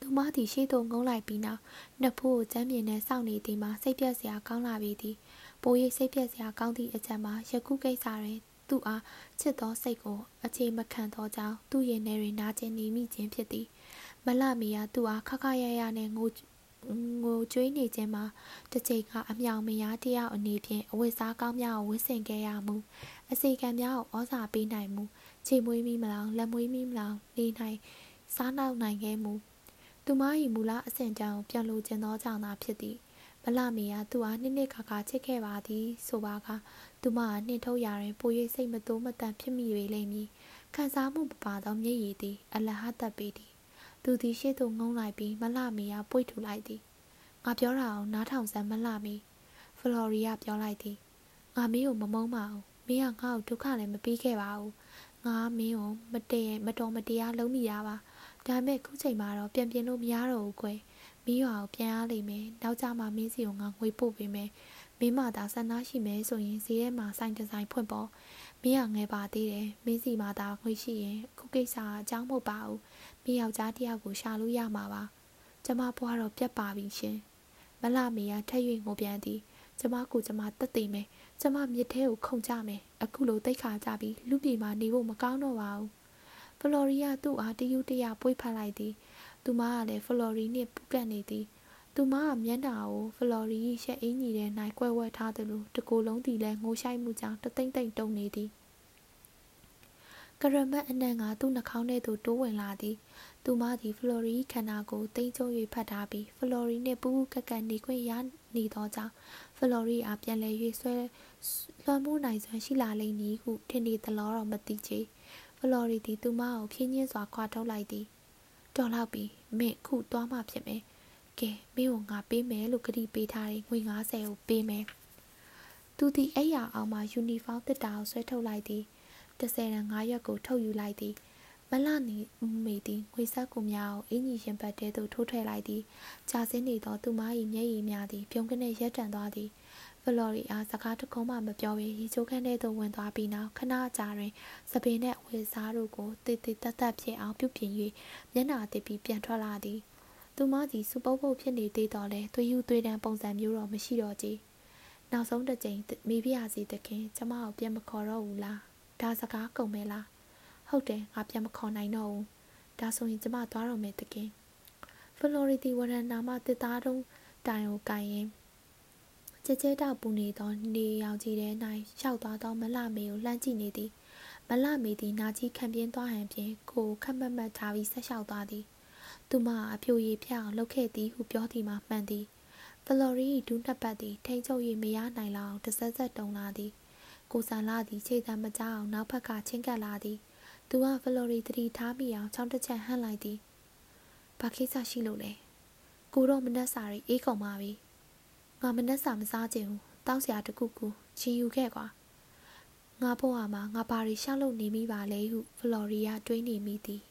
သူမသည်ရှေ့သို့ငုံလိုက်ပြီးနောက်နှစ်ဖူးကိုကျမ်းမြင်နဲ့စောင့်နေသည်မှာစိတ်ပြက်စရာကောင်းလာပြီသည်ပိုရိပ်စိတ်ပြက်စရာကောင်းသည့်အချက်မှာယခုကိစ္စတွင်သူ့အားချစ်သောစိတ်ကိုအခြေမခံသောကြောင့်သူ့ရင်ထဲတွင်နာကျင်နေမိခြင်းဖြစ်သည်မလမီယာသူ့အားခခရရနဲ့ငို ငိုကြွေးနေခြင်းမှာတစ်ချိန်ကအမြောင်မယားတယောက်အနေဖြင့်အဝတ်စားကောင်းများကိုဝတ်ဆင်ခဲ့ရမှုအစီကံများကိုဩဇာပေးနိုင်မှုခြေမွေးမိမလောင်လက်မွေးမိမလောင်နေနိုင်စားနောက်နိုင်ခဲ့မှုသူမ၏မူလအစဉ်တန်းကိုပြန်လိုခြင်းသောကြောင့်သာဖြစ်သည်မလမီကသူ့အားနှစ်နှစ်ခါခါချစ်ခဲ့ပါသည်ဆိုပါကသူမကနှင်ထုတ်ရာတွင်ပို၍စိတ်မတိုးမတန်ဖြစ်မိ၍လိမ့်မည်ခံစားမှုမပါသောမျက်ရည်သည်အလဟတ်သက်ပေသည် သူသည်ရှေ့သို့ငုံလိုက်ပြီးမလမီကပွေ့ထူလိုက်သည်ငါပြောတာအောင်နားထောင်စမ်းမလမီဖလော်ရီယာပြောလိုက်သည်ငါမင်းကိုမမုန်းပါဘူးမင်းကငါ့ကိုဒုက္ခလည်းမပေးခဲ့ပါဘူးငါမင်းကိုမတည့်မတော်မတရားလုံးမိတာပါဒါပေမဲ့ခုချိန်မှာတော့ပြန်ပြင်လို့မရတော့ဘူးကွယ်မင်းရွာကိုပြန်ရလိမ့်မယ်နောက်ကြမှာမင်းစီကိုငါငွေပို့ပေးမယ်မင်းမသာဆန္ဒရှိမယ်ဆိုရင်ဈေးထဲမှာဆိုင်ဒီဇိုင်းဖွင့်ပေါ်မင်းကငယ်ပါသေးတယ်မင်းစီမှာသာငွေရှိရင်ခုကိစ္စအကြောင်းမဟုတ်ပါဘူး မင်းယောက်ျားတယောက်ကိုရှာလို့ရမှာပါကျမဘွားတော့ပြတ်ပါပြီရှင်မလမေကထက်၍ငိုပြန်သည်ကျမကိုကျမတက်သိမယ်ကျမမြစ်ထဲကိုခုန်ကြမယ်အခုလိုတိတ်ခါကြပြီးလူပြေမှာနေဖို့မကောင်းတော့ပါဘူးဖလော်ရီယာသူ့အားတယူတရပွေးဖက်လိုက်သည်သူမကလည်းဖလော်ရီနှင့်ပူကတ်နေသည်သူမကမျက်နှာကိုဖလော်ရီရှက်အင်းကြီးတဲ့နိုင်ကွဲဝဲထားသလိုတကိုယ်လုံးသည်လည်းငိုရှိုက်မှုကြောင့်တသိမ့်သိမ့်တုန်နေသည် ကရမတ်အနံ့ကသူ့နှာခေါင်းထဲသို့တိုးဝင်လာသည်သူမသည်ဖလော်ရီခန္ဓာကိုတိမ်ကျုံ၍ဖတ်ထားပြီးဖလော်ရီနှင့်ပူပူကက်ကက်နေခွင့်ရနေသောကြောင့်ဖလော်ရီအားပြန်လည်၍ဆွဲလွှမ်းမိုးနိုင်စွမ်းရှိလာလိမ့်မည်ဟုထင်နေသလောတော့မသိချေဖလော်ရီသည်သူမကိုဖြင်းညင်းစွာခွာထုတ်လိုက်သည်တော်လောက်ပြီမင်းခုသွားမှဖြစ်မယ်ကဲမင်းကိုငါပေးမယ်လို့ကတိပေးထားတယ်ငွေ90ကိုပေးမယ်သူသည်အဲ့ရအောင်မှယူနီဖောင်းတစ်တာကိုဆွဲထုတ်လိုက်သည် 30ရန်9ရက်ကိုထုတ်ယူလိုက်သည်မလနေမိသည်ငွေဆက်ကူများကိုအင်းကြီးရင်ပတ်တဲသို့ထိုးထွက်လိုက်သည်ကြာစင်းနေသောသူမ၏မျက်ရည်များသည်ပြုံးကနေရက်တန်သွားသည်ဖလော်ရီအားစကားတခုမှမပြောဘဲရီချိုးခန်းထဲသို့ဝင်သွားပြီးနောက်ခဏကြာတွင်စပင်နှင့်ဝေစားတို့ကိုတည်တည်တတ်တတ်ဖြစ်အောင်ပြုပြင်၍မျက်နှာတည်ပြီးပြန်ထွက်လာသည်သူမသည်စူပုတ်ပုတ်ဖြစ်နေသေးတော့လဲသွေးယူသွေးတန်းပုံစံမျိုးတော့မရှိတော့ကြည်နောက်ဆုံးတစ်ကြိမ်မိဖုရားစီတခင်ကျမကိုပြန်မခေါ်တော့ဘူးလား ဒါစကားကုန်မဲလားဟုတ်တယ်ငါပြန်မခေါ်နိုင်တော့ဘူးဒါဆိုရင်ကျမသွားတော့မယ်တကင်ဖလော်ရီတီဝရန်နာမတစ်သားတုံးတိုင်ကိုကိုင်ရင်ကြဲကြဲတောက်ပူနေသောနေရောင်ကြီးထဲ၌ရှောက်သွားသောမလမေကိုလှမ်းကြည့်နေသည်မလမေသည်နာကြီးခံပြင်းသွားဟန်ဖြင့်ကိုခက်မက်မက်ထားပြီးဆက်လျှောက်သွားသည်သူမအဖြိုရည်ဖြအောင်လှုပ်ခဲ့သည်ဟုပြောသည်မှာမှန်သည်ဖလော်ရီဒူးနှစ်ပတ်သည်ထိန်ချုပ်၍မရနိုင်လောက်တဆက်ဆက်တုံလာသည် ကိုဆန်လာသည်ခြေတံမကြအောင်နောက်ဘက်ကချင်းကပ်လာသည်သူကဖလော်ရီတတိထားမိအောင်ချောင်းတစ်ချက်ဟန့်လိုက်သည်ဘာကိစ္စရှိလို့လဲကိုတော့မနှက်စာရီအေးကုန်ပါပြီငါမနှက်စာမစားချင်ဘူးတောက်စရာတခုခုချီယူခဲ့ကွာငါဖို့ဟာမှာငါဘာတွေရှောက်လို့နေမိပါလဲဟုဖလော်ရီယာတွေးနေမိသည်